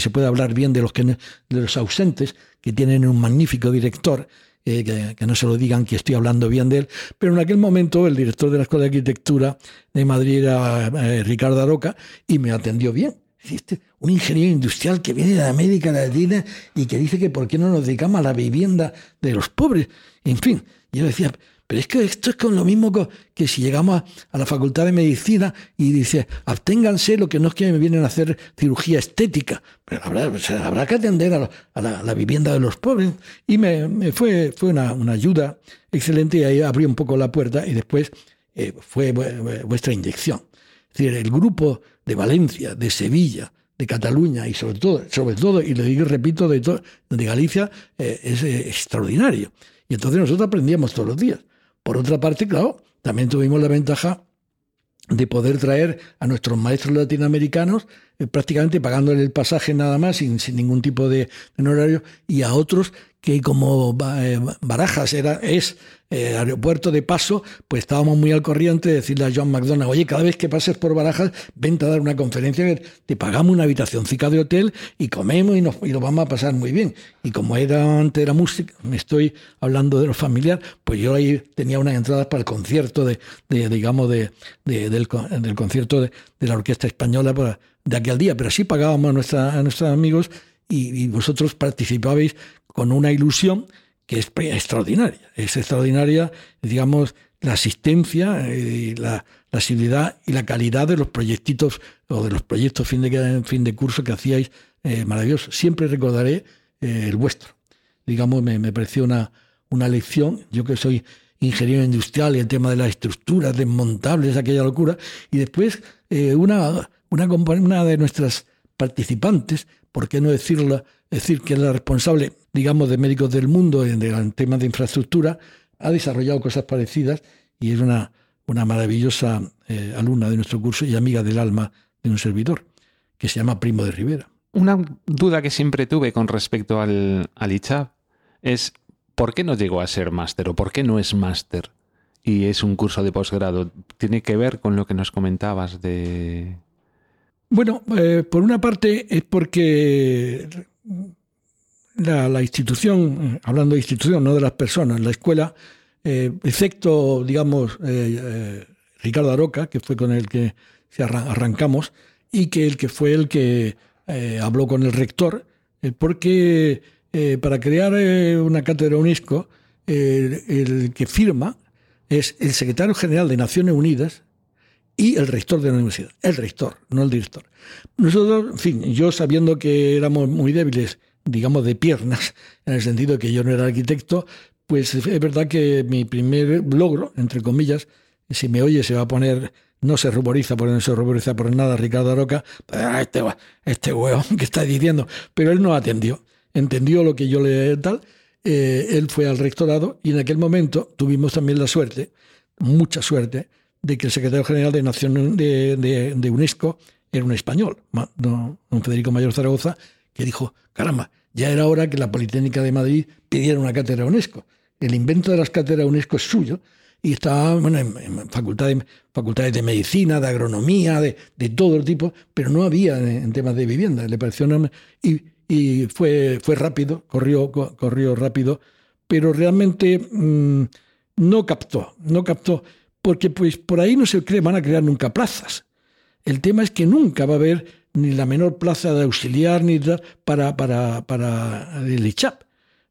se puede hablar bien de los, ausentes, que tienen un magnífico director, eh, que, no se lo digan que estoy hablando bien de él, pero en aquel momento el director de la Escuela de Arquitectura de Madrid era eh, Ricardo Aroca y me atendió bien un ingeniero industrial que viene de América Latina y que dice que por qué no nos dedicamos a la vivienda de los pobres. En fin, yo decía, pero es que esto es con lo mismo que si llegamos a, la Facultad de Medicina y dice, absténganse lo que no es que me vienen a hacer cirugía estética, pero habrá, que atender a, la, vivienda de los pobres. Y me, fue, fue una, ayuda excelente y ahí abrió un poco la puerta y después eh, fue vuestra inyección. Es decir, el grupo de Valencia, de Sevilla, de Cataluña y sobre todo, sobre todo y lo digo repito, de, de Galicia, eh, es eh, extraordinario. Y entonces nosotros aprendíamos todos los días. Por otra parte, claro, también tuvimos la ventaja de poder traer a nuestros maestros latinoamericanos eh, prácticamente pagándole el pasaje nada más, sin, sin ningún tipo de honorario, y a otros que como Barajas era, es eh, aeropuerto de paso, pues estábamos muy al corriente de decirle a John McDonald, oye, cada vez que pases por Barajas, vente a dar una conferencia, te pagamos una habitacióncica de hotel y comemos y, nos, y lo vamos a pasar muy bien. Y como era antes era música, me estoy hablando de lo familiar, pues yo ahí tenía unas entradas para el concierto de, de digamos, de, del, del, concierto de, la Orquesta Española para, de aquel día, pero sí pagábamos a, nuestra, a nuestros amigos y, vosotros participabais con una ilusión que es extraordinaria. Es extraordinaria, digamos, la asistencia, y eh, la, la asiduidad y la calidad de los proyectitos o de los proyectos fin de, fin de curso que hacíais eh, maravilloso. Siempre recordaré eh, el vuestro. Digamos, me, me, pareció una, una lección. Yo que soy ingeniero industrial y el tema de las estructuras desmontables, aquella locura. Y después una, una, una de nuestras participantes ¿por qué no decirlo? Decir que es la responsable, digamos, de Médicos del Mundo en el tema de infraestructura, ha desarrollado cosas parecidas y es una, una maravillosa eh, alumna de nuestro curso y amiga del alma de un servidor, que se llama Primo de Rivera. Una duda que siempre tuve con respecto al, al es ¿por qué no llegó a ser máster o por qué no es máster? Y es un curso de posgrado. ¿Tiene que ver con lo que nos comentabas de bueno, eh, por una parte es porque la, institución, hablando de institución, no de las personas, la escuela, eh, excepto, digamos, eh, Ricardo Aroca, que fue con el que arrancamos, y que el que fue el que eh, habló con el rector, eh, porque para crear una cátedra UNESCO, el que firma es el secretario general de Naciones Unidas y el rector de la universidad. El rector, no el director. Nosotros, en fin, yo sabiendo que éramos muy débiles, digamos, de piernas, en el sentido que yo no era arquitecto, pues es verdad que mi primer logro, entre comillas, si me oye se va a poner, no se ruboriza, porque no se ruboriza por nada Ricardo Aroca, ah, este, este hueón que está diciendo, pero él no atendió, entendió lo que yo le tal, eh, él fue al rectorado y en aquel momento tuvimos también la suerte, mucha suerte, de que el secretario general de, Nación, de, de, UNESCO era un español, don, Federico Mayor Zaragoza, que dijo, caramba, ya era hora que la Politécnica de Madrid pidiera una cátedra UNESCO. El invento de las cátedras UNESCO es suyo y estaba bueno, en, facultades, facultades de medicina, de agronomía, de, de todo tipo, pero no había en, temas de vivienda. Le pareció una, y, y fue, fue rápido, corrió, corrió rápido, pero realmente mm, no captó, no captó porque pues por ahí no se van a crear nunca plazas. El tema es que nunca va a haber ni la menor plaza de auxiliar ni para, para, para el ICHAP.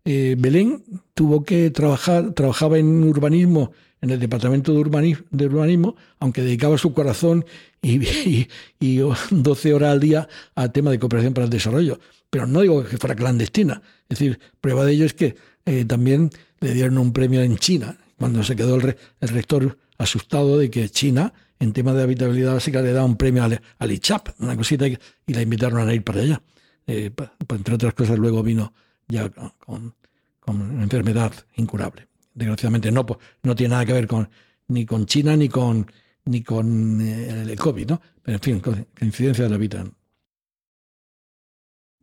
Eh, Belén tuvo que trabajar, trabajaba en urbanismo, en el departamento de urbanismo, aunque dedicaba su corazón y, y, 12 horas al día al tema de cooperación para el desarrollo. Pero no digo que fuera clandestina. Es decir, prueba de ello es que eh, también le dieron un premio en China, cuando se quedó el, el rector asustado de que China, en tema de habitabilidad básica, le da un premio al, ICHAP, una cosita, y, la invitaron a ir para allá. Eh, entre otras cosas, luego vino ya con, con enfermedad incurable. Desgraciadamente no, no tiene nada que ver con, ni con China ni con, ni con eh, el COVID, ¿no? Pero en fin, con, incidencia de la vida.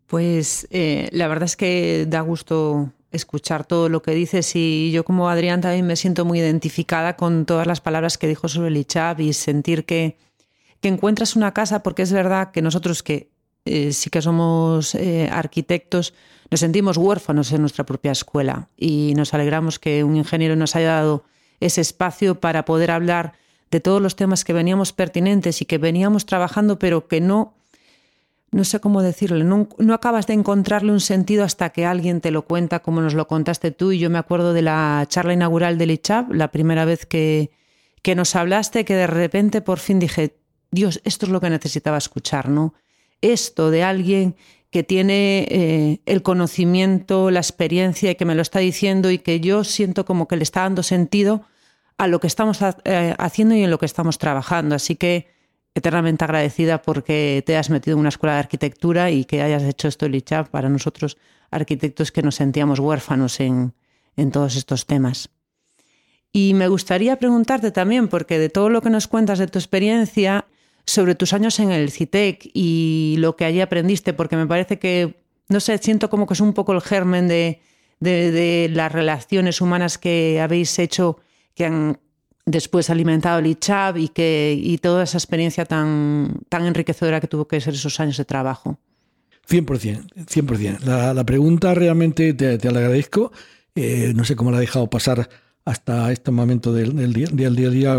Pues eh, la verdad es que da gusto escuchar todo lo que dices y yo como Adrián también me siento muy identificada con todas las palabras que dijo sobre el ICHAP y sentir que, que encuentras una casa, porque es verdad que nosotros que eh, sí que somos eh, arquitectos, nos sentimos huérfanos en nuestra propia escuela y nos alegramos que un ingeniero nos haya dado ese espacio para poder hablar de todos los temas que veníamos pertinentes y que veníamos trabajando, pero que no no sé cómo decirle, no, acabas de encontrarle un sentido hasta que alguien te lo cuenta como nos lo contaste tú. Y yo me acuerdo de la charla inaugural del ICHAP, la primera vez que, que nos hablaste, que de repente por fin dije, Dios, esto es lo que necesitaba escuchar, ¿no? Esto de alguien que tiene eh, el conocimiento, la experiencia y que me lo está diciendo y que yo siento como que le está dando sentido a lo que estamos eh, haciendo y en lo que estamos trabajando. Así que eternamente agradecida porque te has metido en una escuela de arquitectura y que hayas hecho esto el ICHAP para nosotros arquitectos que nos sentíamos huérfanos en, en todos estos temas. Y me gustaría preguntarte también, porque de todo lo que nos cuentas de tu experiencia, sobre tus años en el CITEC y lo que allí aprendiste, porque me parece que, no sé, siento como que es un poco el germen de, de, de las relaciones humanas que habéis hecho, que han después alimentado el ICHAB y, que, y toda esa experiencia tan, tan enriquecedora que tuvo que ser esos años de trabajo. 100%, 100%. La, la pregunta realmente te, te la agradezco. Eh, no sé cómo la he dejado pasar hasta este momento del, día, del día,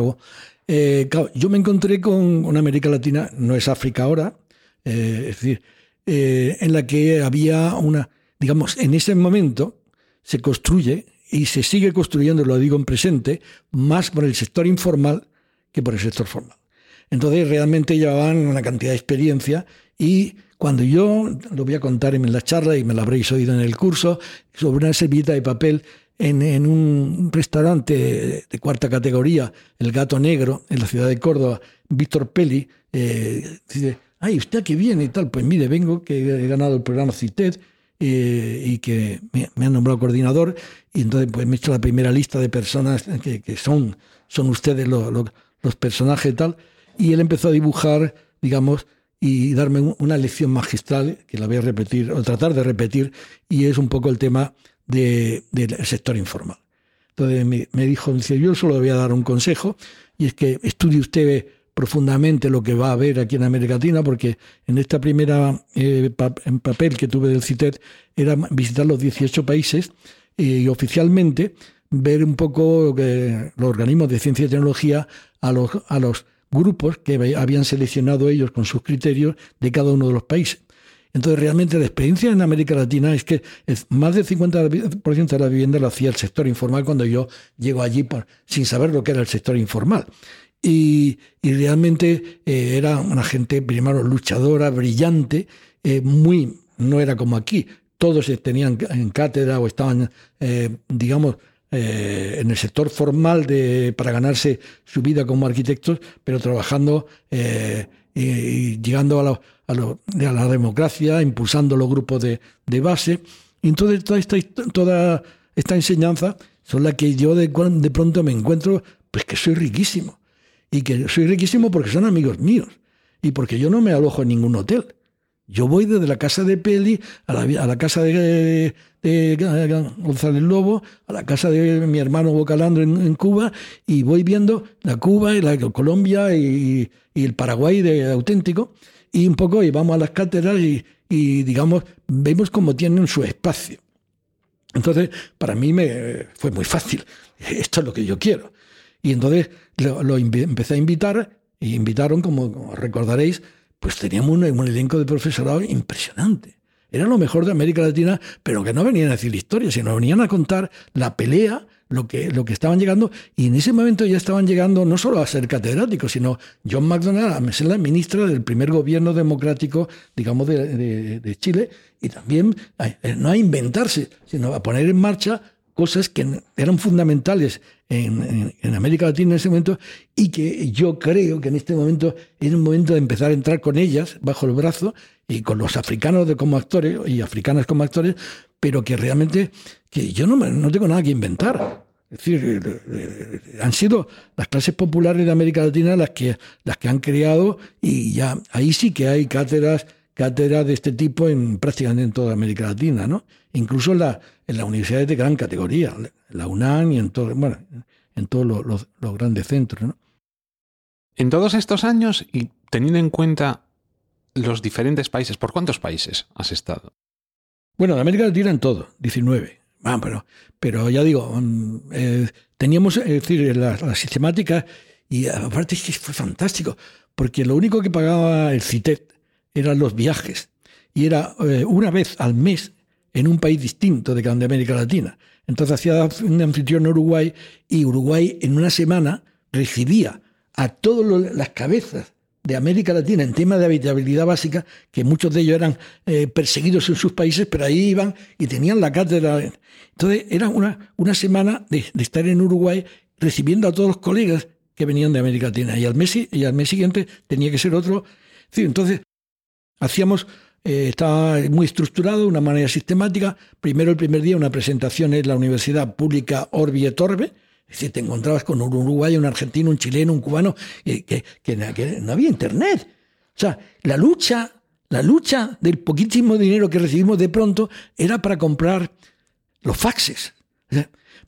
eh, yo me encontré con una América Latina, no es África ahora, eh, es decir, en la que había una, digamos, en ese momento se construye y se sigue construyendo, lo digo en presente, más por el sector informal que por el sector formal. Entonces realmente llevaban una cantidad de experiencia y cuando yo, lo voy a contar en la charla y me lo habréis oído en el curso, sobre una servilleta de papel en, un restaurante de cuarta categoría, El Gato Negro, en la ciudad de Córdoba, Víctor Peli, eh, dice, ay, ¿usted aquí viene y tal? Pues mire, vengo, que he ganado el programa CITED eh, y que me, han nombrado coordinador y entonces pues me he hecho la primera lista de personas que, que son, son ustedes los, los, personajes y tal y él empezó a dibujar, digamos, y darme una lección magistral que la voy a repetir o tratar de repetir y es un poco el tema de, del sector informal. Entonces me, me dijo, yo solo le voy a dar un consejo y es que estudie usted profundamente lo que va a haber aquí en América Latina, porque en esta primera eh, en papel que tuve del CITED era visitar los 18 países y oficialmente ver un poco eh, los organismos de ciencia y tecnología a los, a los grupos que habían seleccionado ellos con sus criterios de cada uno de los países. Entonces, realmente la experiencia en América Latina es que más del 50% de la vivienda lo hacía el sector informal cuando yo llego allí sin saber lo que era el sector informal. Y, realmente eh, era una gente, primero, luchadora, brillante, eh, muy, no era como aquí, todos tenían en cátedra o estaban, eh, digamos, en el sector formal de, para ganarse su vida como arquitectos, pero trabajando y, llegando a la, a, la, democracia, impulsando los grupos de, de base. Y entonces toda esta, toda esta enseñanza son las que yo de, de pronto me encuentro, pues que soy riquísimo. Y que soy riquísimo porque son amigos míos. Y porque yo no me alojo en ningún hotel. Yo voy desde la casa de Peli a la, casa de, González Lobo, a la casa de mi hermano Bocalandro en, Cuba, y voy viendo la Cuba y la Colombia y, y, el Paraguay de auténtico, y un poco y vamos a las cátedras y, y digamos, vemos cómo tienen su espacio. Entonces, para mí me fue muy fácil. Esto es lo que yo quiero. Y entonces lo, empecé a invitar, y invitaron, como recordaréis, pues teníamos un, elenco de profesorado impresionante. Era lo mejor de América Latina, pero que no venían a decir historia, sino venían a contar la pelea, lo que, lo que estaban llegando, y en ese momento ya estaban llegando no solo a ser catedráticos, sino John McDonald a ser la ministra del primer gobierno democrático, digamos, de, de Chile, y también no a inventarse, sino a poner en marcha cosas que eran fundamentales en, América Latina en ese momento y que yo creo que en este momento es un momento de empezar a entrar con ellas bajo el brazo y con los africanos como actores y africanas como actores, pero que realmente que yo no, no tengo nada que inventar. Es decir, eh, eh, han sido las clases populares de América Latina las que, las que han creado y ya ahí sí que hay cátedras cátedras de este tipo en prácticamente en toda América Latina, ¿no? Incluso en, la, en las universidades de gran categoría, la UNAM y en, todo, bueno, en todos los, grandes centros, ¿no? En todos estos años y teniendo en cuenta los diferentes países, ¿por cuántos países has estado? Bueno, en América Latina en todo, 19. Ah, pero, pero ya digo, mm, eh, teníamos, es decir, la, la, sistemática y aparte fue fantástico, porque lo único que pagaba el CITET eran los viajes. Y era eh, una vez al mes en un país distinto de, de América Latina. Entonces hacía un anfitrión en Uruguay y Uruguay en una semana recibía a todas las cabezas de América Latina en tema de habitabilidad básica, que muchos de ellos eran eh, perseguidos en sus países, pero ahí iban y tenían la cátedra. Entonces era una, una semana de, estar en Uruguay recibiendo a todos los colegas que venían de América Latina. Y al mes, y al mes siguiente tenía que ser otro. entonces Hacíamos, eh, estaba muy estructurado, una manera sistemática. Primero, el primer día, una presentación en la Universidad Pública Orbi et Orbe. Es decir, te encontrabas con un uruguayo, un argentino, un chileno, un cubano, que, que, no había internet. O sea, la lucha, la lucha del poquísimo dinero que recibimos de pronto era para comprar los faxes.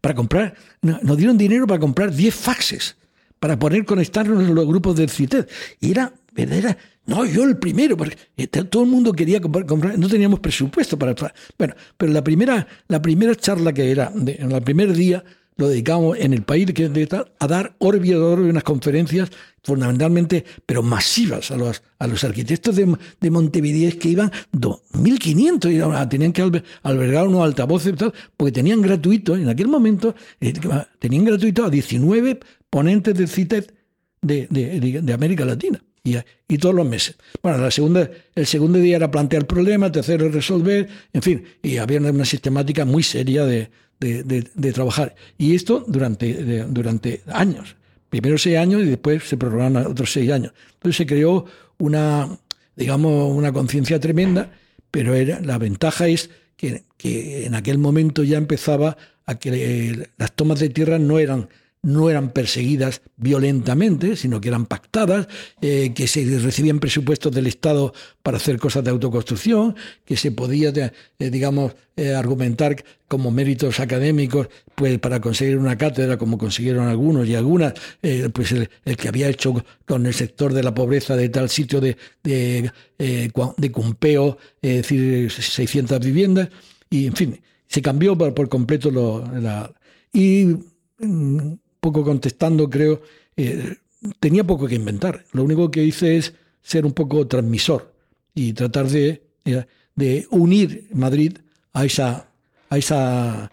para comprar, nos dieron dinero para comprar 10 faxes, para poder conectarnos en los grupos del CITED. Y era, era no, yo el primero, porque todo el mundo quería comprar, no teníamos presupuesto para... Bueno, pero la primera, la primera charla que era, en el primer día, lo dedicamos en el país a dar orbi a orbi unas conferencias fundamentalmente, pero masivas a los, a los arquitectos de, de Montevideo que iban 2.500, tenían que albergar unos altavoces, porque tenían gratuito, en aquel momento, eh, tenían gratuito a 19 ponentes del CITED de, de América Latina y, todos los meses. Bueno, la segunda, el segundo día era plantear el problema, el tercero resolver, en fin, y había una sistemática muy seria de, trabajar. Y esto durante, durante años. Primero seis años y después se prorrogaron otros seis años. Entonces se creó una, digamos, una conciencia tremenda, pero era, la ventaja es que, que en aquel momento ya empezaba a que las tomas de tierra no eran no eran perseguidas violentamente, sino que eran pactadas, eh, que se recibían presupuestos del Estado para hacer cosas de autoconstrucción, que se podía, eh, digamos, eh, argumentar como méritos académicos pues para conseguir una cátedra, como consiguieron algunos y algunas, pues el, que había hecho con el sector de la pobreza de tal sitio de, de, de Cumpeo, es decir, 600 viviendas, y en fin, se cambió por, completo lo, la... Y mm, poco contestando, creo, eh, tenía poco que inventar. Lo único que hice es ser un poco transmisor y tratar de, de unir Madrid a esa, a esa,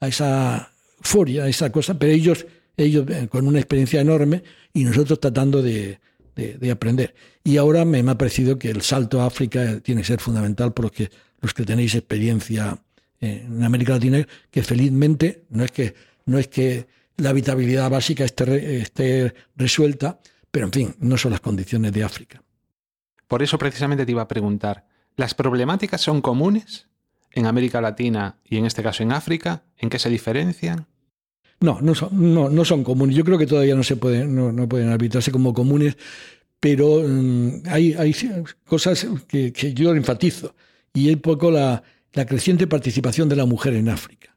a esa furia, a esa cosa, pero ellos, ellos con una experiencia enorme y nosotros tratando de, de, aprender. Y ahora me, me, ha parecido que el salto a África tiene que ser fundamental porque los que tenéis experiencia en América Latina, que felizmente no es que, no es que la habitabilidad básica esté, esté resuelta, pero en fin, no son las condiciones de África. Por eso precisamente te iba a preguntar, ¿las problemáticas son comunes en América Latina y en este caso en África? ¿En qué se diferencian? No, no son, no, no son comunes. Yo creo que todavía no se pueden, no, no pueden arbitrarse como comunes, pero um, hay, hay, cosas que, que, yo enfatizo. Y es poco la, la creciente participación de la mujer en África.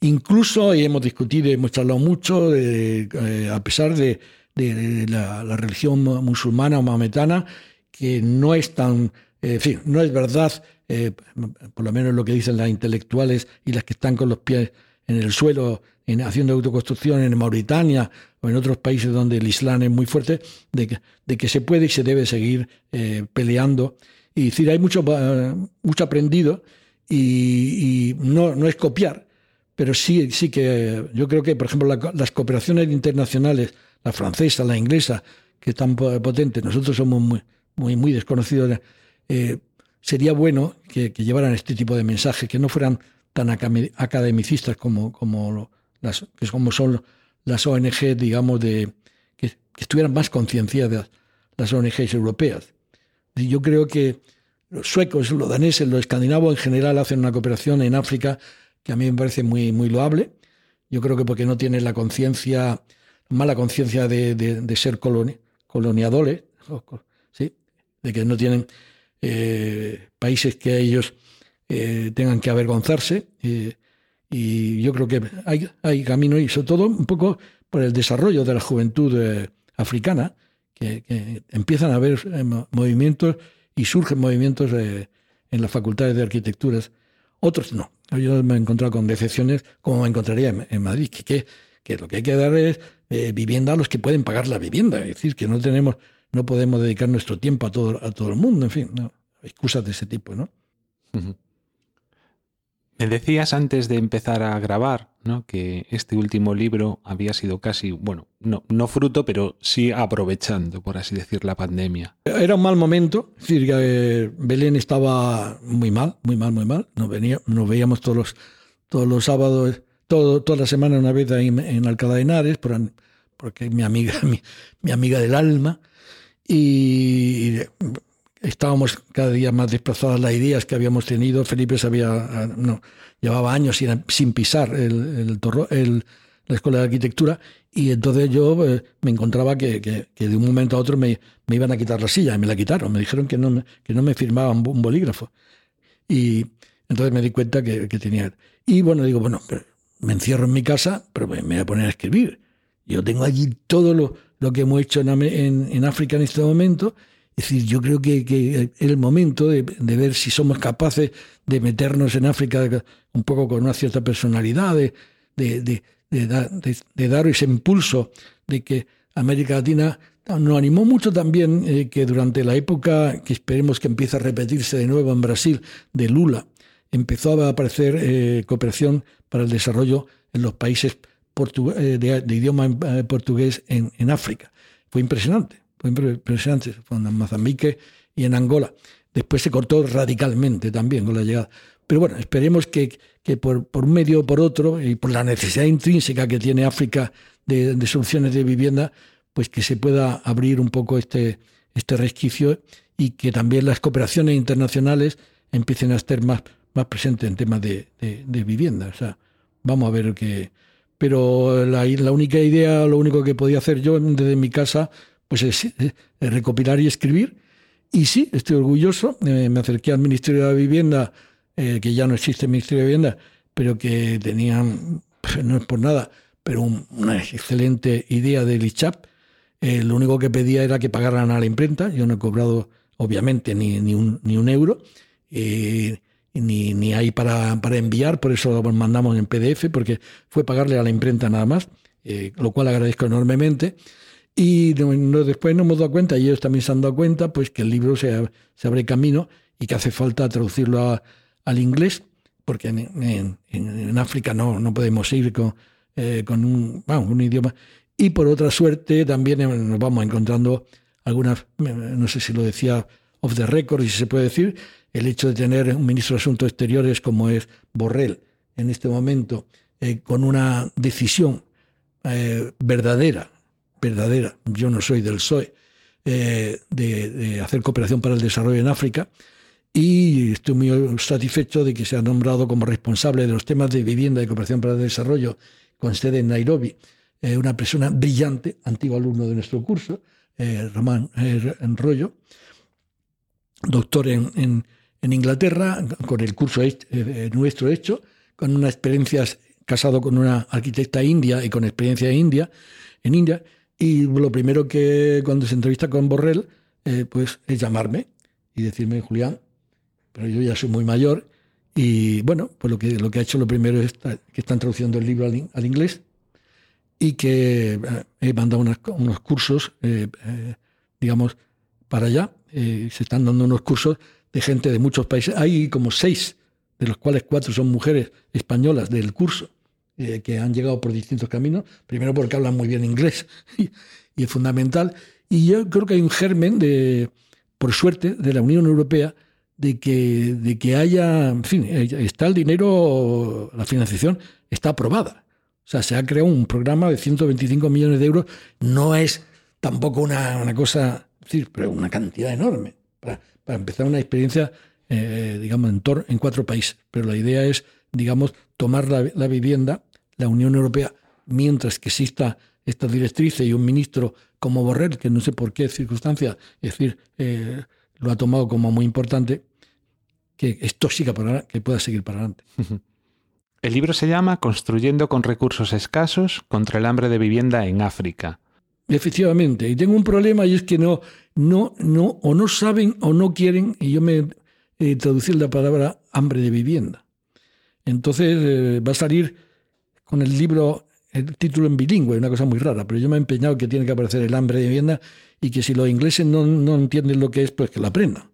Incluso hemos discutido, hemos charlado mucho, eh, a pesar de, de la, religión musulmana o maometana, que no es tan, eh, no es verdad, eh, por lo menos lo que dicen las intelectuales y las que están con los pies en el suelo en, haciendo autoconstrucción en Mauritania o en otros países donde el Islam es muy fuerte, de que, de que se puede y se debe seguir eh, peleando. Y decir, hay mucho, mucho aprendido y, y, no, no es copiar, pero sí, sí que yo creo que, por ejemplo, las cooperaciones internacionales, la francesa, la inglesa, que están potentes, nosotros somos muy, muy, desconocidos, eh, sería bueno que, llevaran este tipo de mensajes, que no fueran tan academicistas como, como, las, como son las ONG, digamos, de, que, estuvieran más concienciadas las ONGs europeas. Y yo creo que los suecos, los daneses, los escandinavos en general hacen una cooperación en África que a mí me parece muy, muy loable. Yo creo que porque no tienen la conciencia, mala conciencia de, de, ser coloniadores, ¿sí? de que no tienen eh, países que ellos eh, tengan que avergonzarse. Eh, y yo creo que hay, hay camino, y sobre todo un poco por el desarrollo de la juventud africana, que, empiezan a haber movimientos y surgen movimientos en las facultades de arquitecturas. Otros no. Yo me he encontrado con decepciones como me encontraría en, Madrid, que, lo que hay que dar es vivienda a los que pueden pagar la vivienda. Es decir, que no tenemos, no podemos dedicar nuestro tiempo a todo, a todo el mundo. En fin, no, excusas de ese tipo, ¿no? Me decías antes de empezar a grabar ¿no? que este último libro había sido casi, bueno, no, no fruto, pero sí aprovechando, por así decir, la pandemia. Era un mal momento, es decir, que Belén estaba muy mal, muy mal, muy mal. Nos, venía, nos veíamos todos los, todos los sábados, todo, toda la semana una vez en, en Alcalá de Henares, porque mi amiga, mi, mi amiga del alma. Y estábamos cada día más desplazadas las ideas que habíamos tenido. Felipe sabía, ah, no, llevaba años sin, pisar el, el, la escuela de arquitectura y entonces yo eh, me encontraba que, que, de un momento a otro me, me, iban a quitar la silla y me la quitaron. Me dijeron que no me, que no me firmaban un bolígrafo. Y entonces me di cuenta que, tenía... Y bueno, digo, bueno, me encierro en mi casa, pero me voy a poner a escribir. Yo tengo allí todo lo, lo que hemos hecho en, en, en África en este momento es decir, yo creo que, es el momento de, ver si somos capaces de meternos en África un poco con una cierta personalidad, de, de, dar ese impulso de que América Latina nos animó mucho también eh, que durante la época que esperemos que empiece a repetirse de nuevo en Brasil, de Lula, empezó a aparecer eh, cooperación para el desarrollo en los países eh, de, idioma portugués en África. Fue impresionante fue impresionante, fue en Mozambique y en Angola. Después se cortó radicalmente también con la llegada. Pero bueno, esperemos que, que por, por, un medio o por otro, y por la necesidad intrínseca que tiene África de, de, soluciones de vivienda, pues que se pueda abrir un poco este, este resquicio y que también las cooperaciones internacionales empiecen a estar más, más presentes en temas de, de, de vivienda. O sea, vamos a ver qué. Pero la, la única idea, lo único que podía hacer yo desde mi casa pues es, recopilar y escribir. Y sí, estoy orgulloso. Eh, me acerqué al Ministerio de la Vivienda, eh, que ya no existe el Ministerio de Vivienda, pero que tenían, no es por nada, pero una excelente idea del ICHAP. Eh, lo único que pedía era que pagaran a la imprenta. Yo no he cobrado, obviamente, ni, ni, un, ni un euro. ni, ni hay para, para, enviar, por eso lo mandamos en PDF, porque fue pagarle a la imprenta nada más, lo cual agradezco enormemente. Y después nos hemos dado cuenta, y ellos también se han dado cuenta, pues que el libro se, se abre camino y que hace falta traducirlo al inglés, porque en, África no, no podemos ir con, eh, con un, un idioma. Y por otra suerte también nos vamos encontrando algunas, no sé si lo decía off the record, si se puede decir, el hecho de tener un ministro de Asuntos Exteriores como es Borrell en este momento, eh, con una decisión eh, verdadera, verdadera, yo no soy del PSOE, eh, de, hacer cooperación para el desarrollo en África, y estoy muy satisfecho de que se ha nombrado como responsable de los temas de vivienda y cooperación para el desarrollo con sede en Nairobi, una persona brillante, antiguo alumno de nuestro curso, Román Enrollo, doctor en Inglaterra, con el curso eh, nuestro hecho, con una experiencia casado con una arquitecta india y con experiencia en India, en India, y lo primero que cuando se entrevista con Borrell, eh, pues es llamarme y decirme, Julián, pero yo ya soy muy mayor, y bueno, pues lo que, lo que ha hecho lo primero es que están traduciendo el libro al, inglés y que eh, he mandado unos cursos, digamos, para allá. se están dando unos cursos de gente de muchos países. Hay como seis, de los cuales cuatro son mujeres españolas del curso, eh, que han llegado por distintos caminos, primero porque hablan muy bien inglés y, es fundamental. Y yo creo que hay un germen de, por suerte, de la Unión Europea de que, de que haya, en fin, eh, está el dinero, la financiación está aprobada. O sea, se ha creado un programa de 125 millones de euros. No es tampoco una, una cosa, pero una cantidad enorme para, para empezar una experiencia, eh, digamos, en, en cuatro países. Pero la idea es, digamos, tomar la, vivienda, la Unión Europea, mientras que exista esta directriz y un ministro como Borrell, que no sé por qué circunstancia, es decir, eh, lo ha tomado como muy importante, que esto siga para que pueda seguir para adelante. El libro se llama Construyendo con recursos escasos contra el hambre de vivienda en África. Efectivamente, y tengo un problema y es que no, no, no, o no saben o no quieren, y yo me eh, traducir la palabra hambre de vivienda. Entonces eh, va a salir con el libro, el título en bilingüe, una cosa muy rara, pero yo me he empeñado que tiene que aparecer el hambre de vivienda y que si los ingleses no, no entienden lo que es, pues que lo aprendan.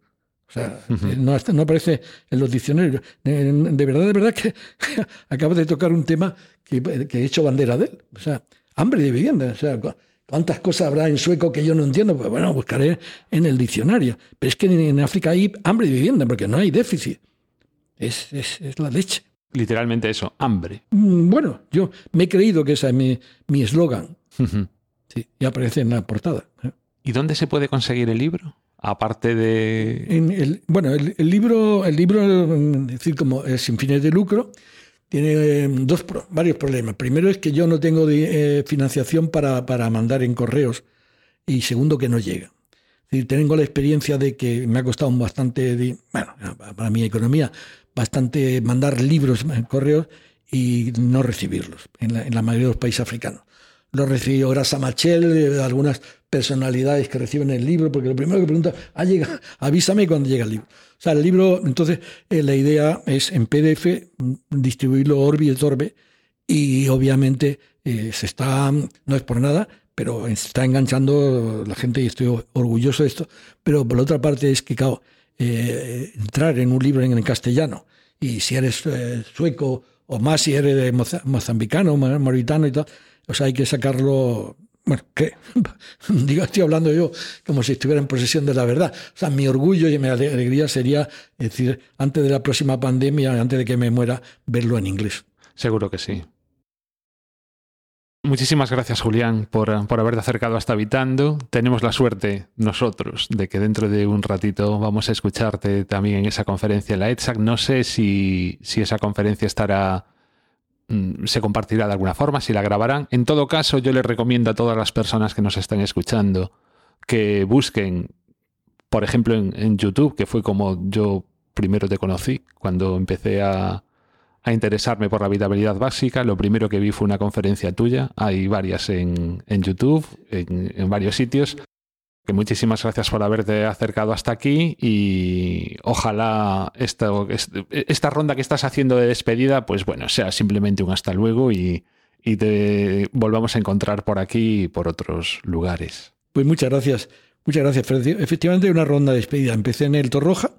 O sea, eh, no, no, aparece en los diccionarios. De, verdad, de verdad que acabo de tocar un tema que, que, he hecho bandera de él. O sea, hambre de vivienda. O sea, ¿Cuántas cosas habrá en sueco que yo no entiendo? Pues bueno, buscaré en el diccionario. Pero es que en África hay hambre de vivienda porque no hay déficit. Es, es, la leche. Literalmente eso, hambre. Mm, bueno, yo me he creído que ese es mi eslogan. sí, y aparece en la portada. ¿eh? ¿Y dónde se puede conseguir el libro? Aparte de. En el, bueno, el, libro, el libro, es decir, como es sin fines de lucro, tiene em, dos, varios problemas. Primero es que yo no tengo eh, financiación para, para, mandar en correos y segundo que no llega. Tengo la experiencia de que me ha costado bastante, bueno, para mi economía, bastante mandar libros en correos y no recibirlos en la, mayoría de los países africanos. Lo recibió Grasa Machel, eh, algunas personalidades que reciben el libro, porque lo primero que pregunta, ah, llega, avísame cuando llega el libro. O sea, el libro, entonces, eh, la idea es en PDF distribuirlo Orbi y Torbe, y obviamente eh, se está, no es por nada, pero se está enganchando la gente y estoy orgulloso de esto. Pero por otra parte es que, claro, entrar en un libro en, castellano, y si eres sueco o más si eres de mozambicano, mauritano y tal, o sea, hay que sacarlo bueno, ¿qué? Digo, estoy hablando yo como si estuviera en posesión de la verdad. O sea, mi orgullo y mi alegría sería, decir, antes de la próxima pandemia, antes de que me muera, verlo en inglés. Seguro que sí. Muchísimas gracias, Julián, por, por, haberte acercado hasta Habitando. Tenemos la suerte nosotros de que dentro de un ratito vamos a escucharte también en esa conferencia en la ETSAC. No sé si, si esa conferencia estará Mm, se compartirá de alguna forma, si la grabarán. En todo caso, yo les recomiendo a todas las personas que nos están escuchando que busquen, por ejemplo, en, YouTube, que fue como yo primero te conocí, cuando empecé a, interesarme por la habitabilidad básica, lo primero que vi fue una conferencia tuya, hay varias en, YouTube, en varios sitios, que muchísimas gracias por haberte acercado hasta aquí y ojalá esta, esta ronda que estás haciendo de despedida, pues bueno, sea simplemente un hasta luego y, y te volvamos a encontrar por aquí y por otros lugares. Pues muchas gracias. Muchas gracias, Efectivamente, una ronda de despedida. Empecé en el Torroja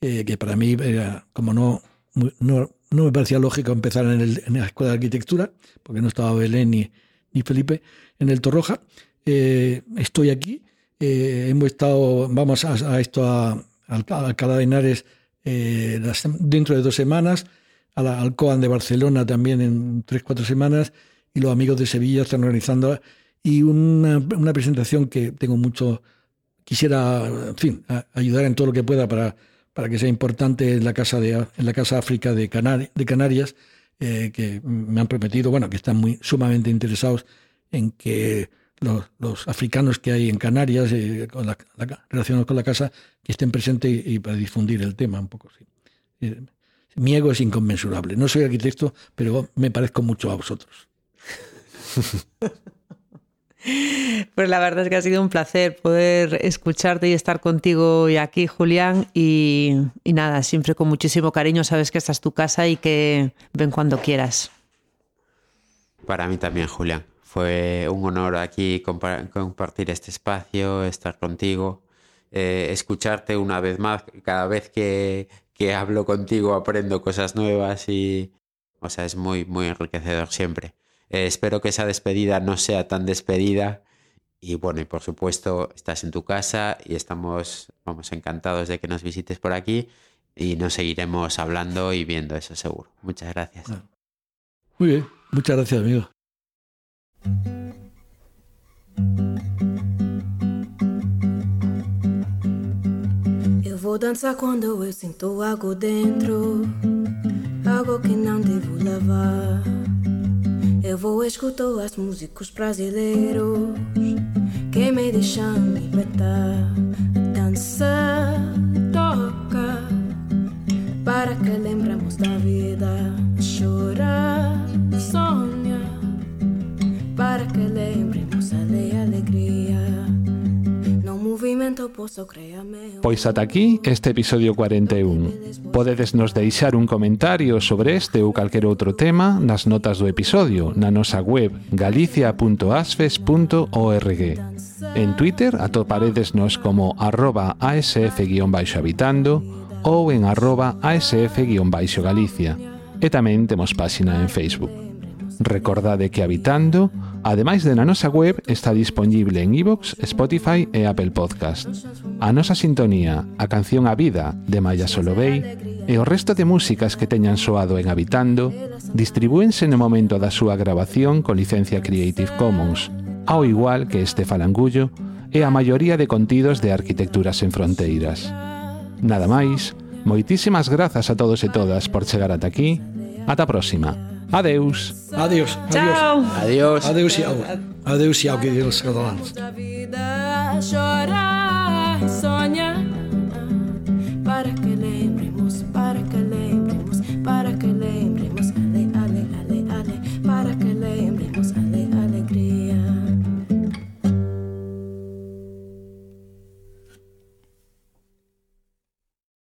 eh, que para mí, era, como no, no, no, me parecía lógico empezar en, la Escuela de Arquitectura, porque no estaba Belén ni, Felipe en el Torroja, eh, estoy aquí. Eh, hemos estado, vamos a, esto a, a Alcalá de Henares las, dentro de dos semanas, a la Alcoan de Barcelona también en tres, cuatro semanas, y los amigos de Sevilla están organizando y una, una presentación que tengo mucho, quisiera, en fin, ayudar en todo lo que pueda para, para que sea importante en la Casa, de, en la casa África de, Canari de Canarias, eh, que me han prometido, bueno, que están muy sumamente interesados en que los, africanos que hay en Canarias, eh, con la, la, relacionados con la casa, que estén presentes y, para difundir el tema un poco. Eh, mi ego es inconmensurable. No soy arquitecto, pero me parezco mucho a vosotros. Pues la verdad es que ha sido un placer poder escucharte y estar contigo hoy aquí, Julián. Y, y, nada, siempre con muchísimo cariño. Sabes que esta es tu casa y que ven cuando quieras. Para mí también, Julián. Fue un honor aquí compartir este espacio, estar contigo, eh, escucharte una vez más. Cada vez que, que hablo contigo aprendo cosas nuevas y, o sea, es muy, muy enriquecedor siempre. Eh, espero que esa despedida no sea tan despedida. Y bueno, y por supuesto, estás en tu casa y estamos, vamos, encantados de que nos visites por aquí y nos seguiremos hablando y viendo eso seguro. Muchas gracias. Muy bien, muchas gracias, amigo. Eu vou dançar quando eu sinto algo dentro, algo que não devo levar. Eu vou escutar os músicos brasileiros que me deixam libertar. Dança, toca, para que lembramos da vida. Chorar, sonha, para que lembremos Pois ata aquí este episodio 41. Podedes nos deixar un comentario sobre este ou calquer outro tema nas notas do episodio na nosa web galicia.asfes.org. En Twitter atoparedesnos como arroba asf-habitando ou en arroba asf-galicia. E tamén temos páxina en Facebook. Recordade que Habitando Ademais de na nosa web, está dispoñible en iVoox, Spotify e Apple Podcast. A nosa sintonía, a canción A Vida, de Maya Solovey, e o resto de músicas que teñan soado en Habitando, distribúense no momento da súa grabación con licencia Creative Commons, ao igual que este falangullo e a maioría de contidos de Arquitecturas en Fronteiras. Nada máis, moitísimas grazas a todos e todas por chegar ata aquí. Ata a próxima. Adeus. Adeus. Tchau. Adeus. Adeus. Adéu-siau. Adéu-siau, que diguin els catalans. Da vida chorar, só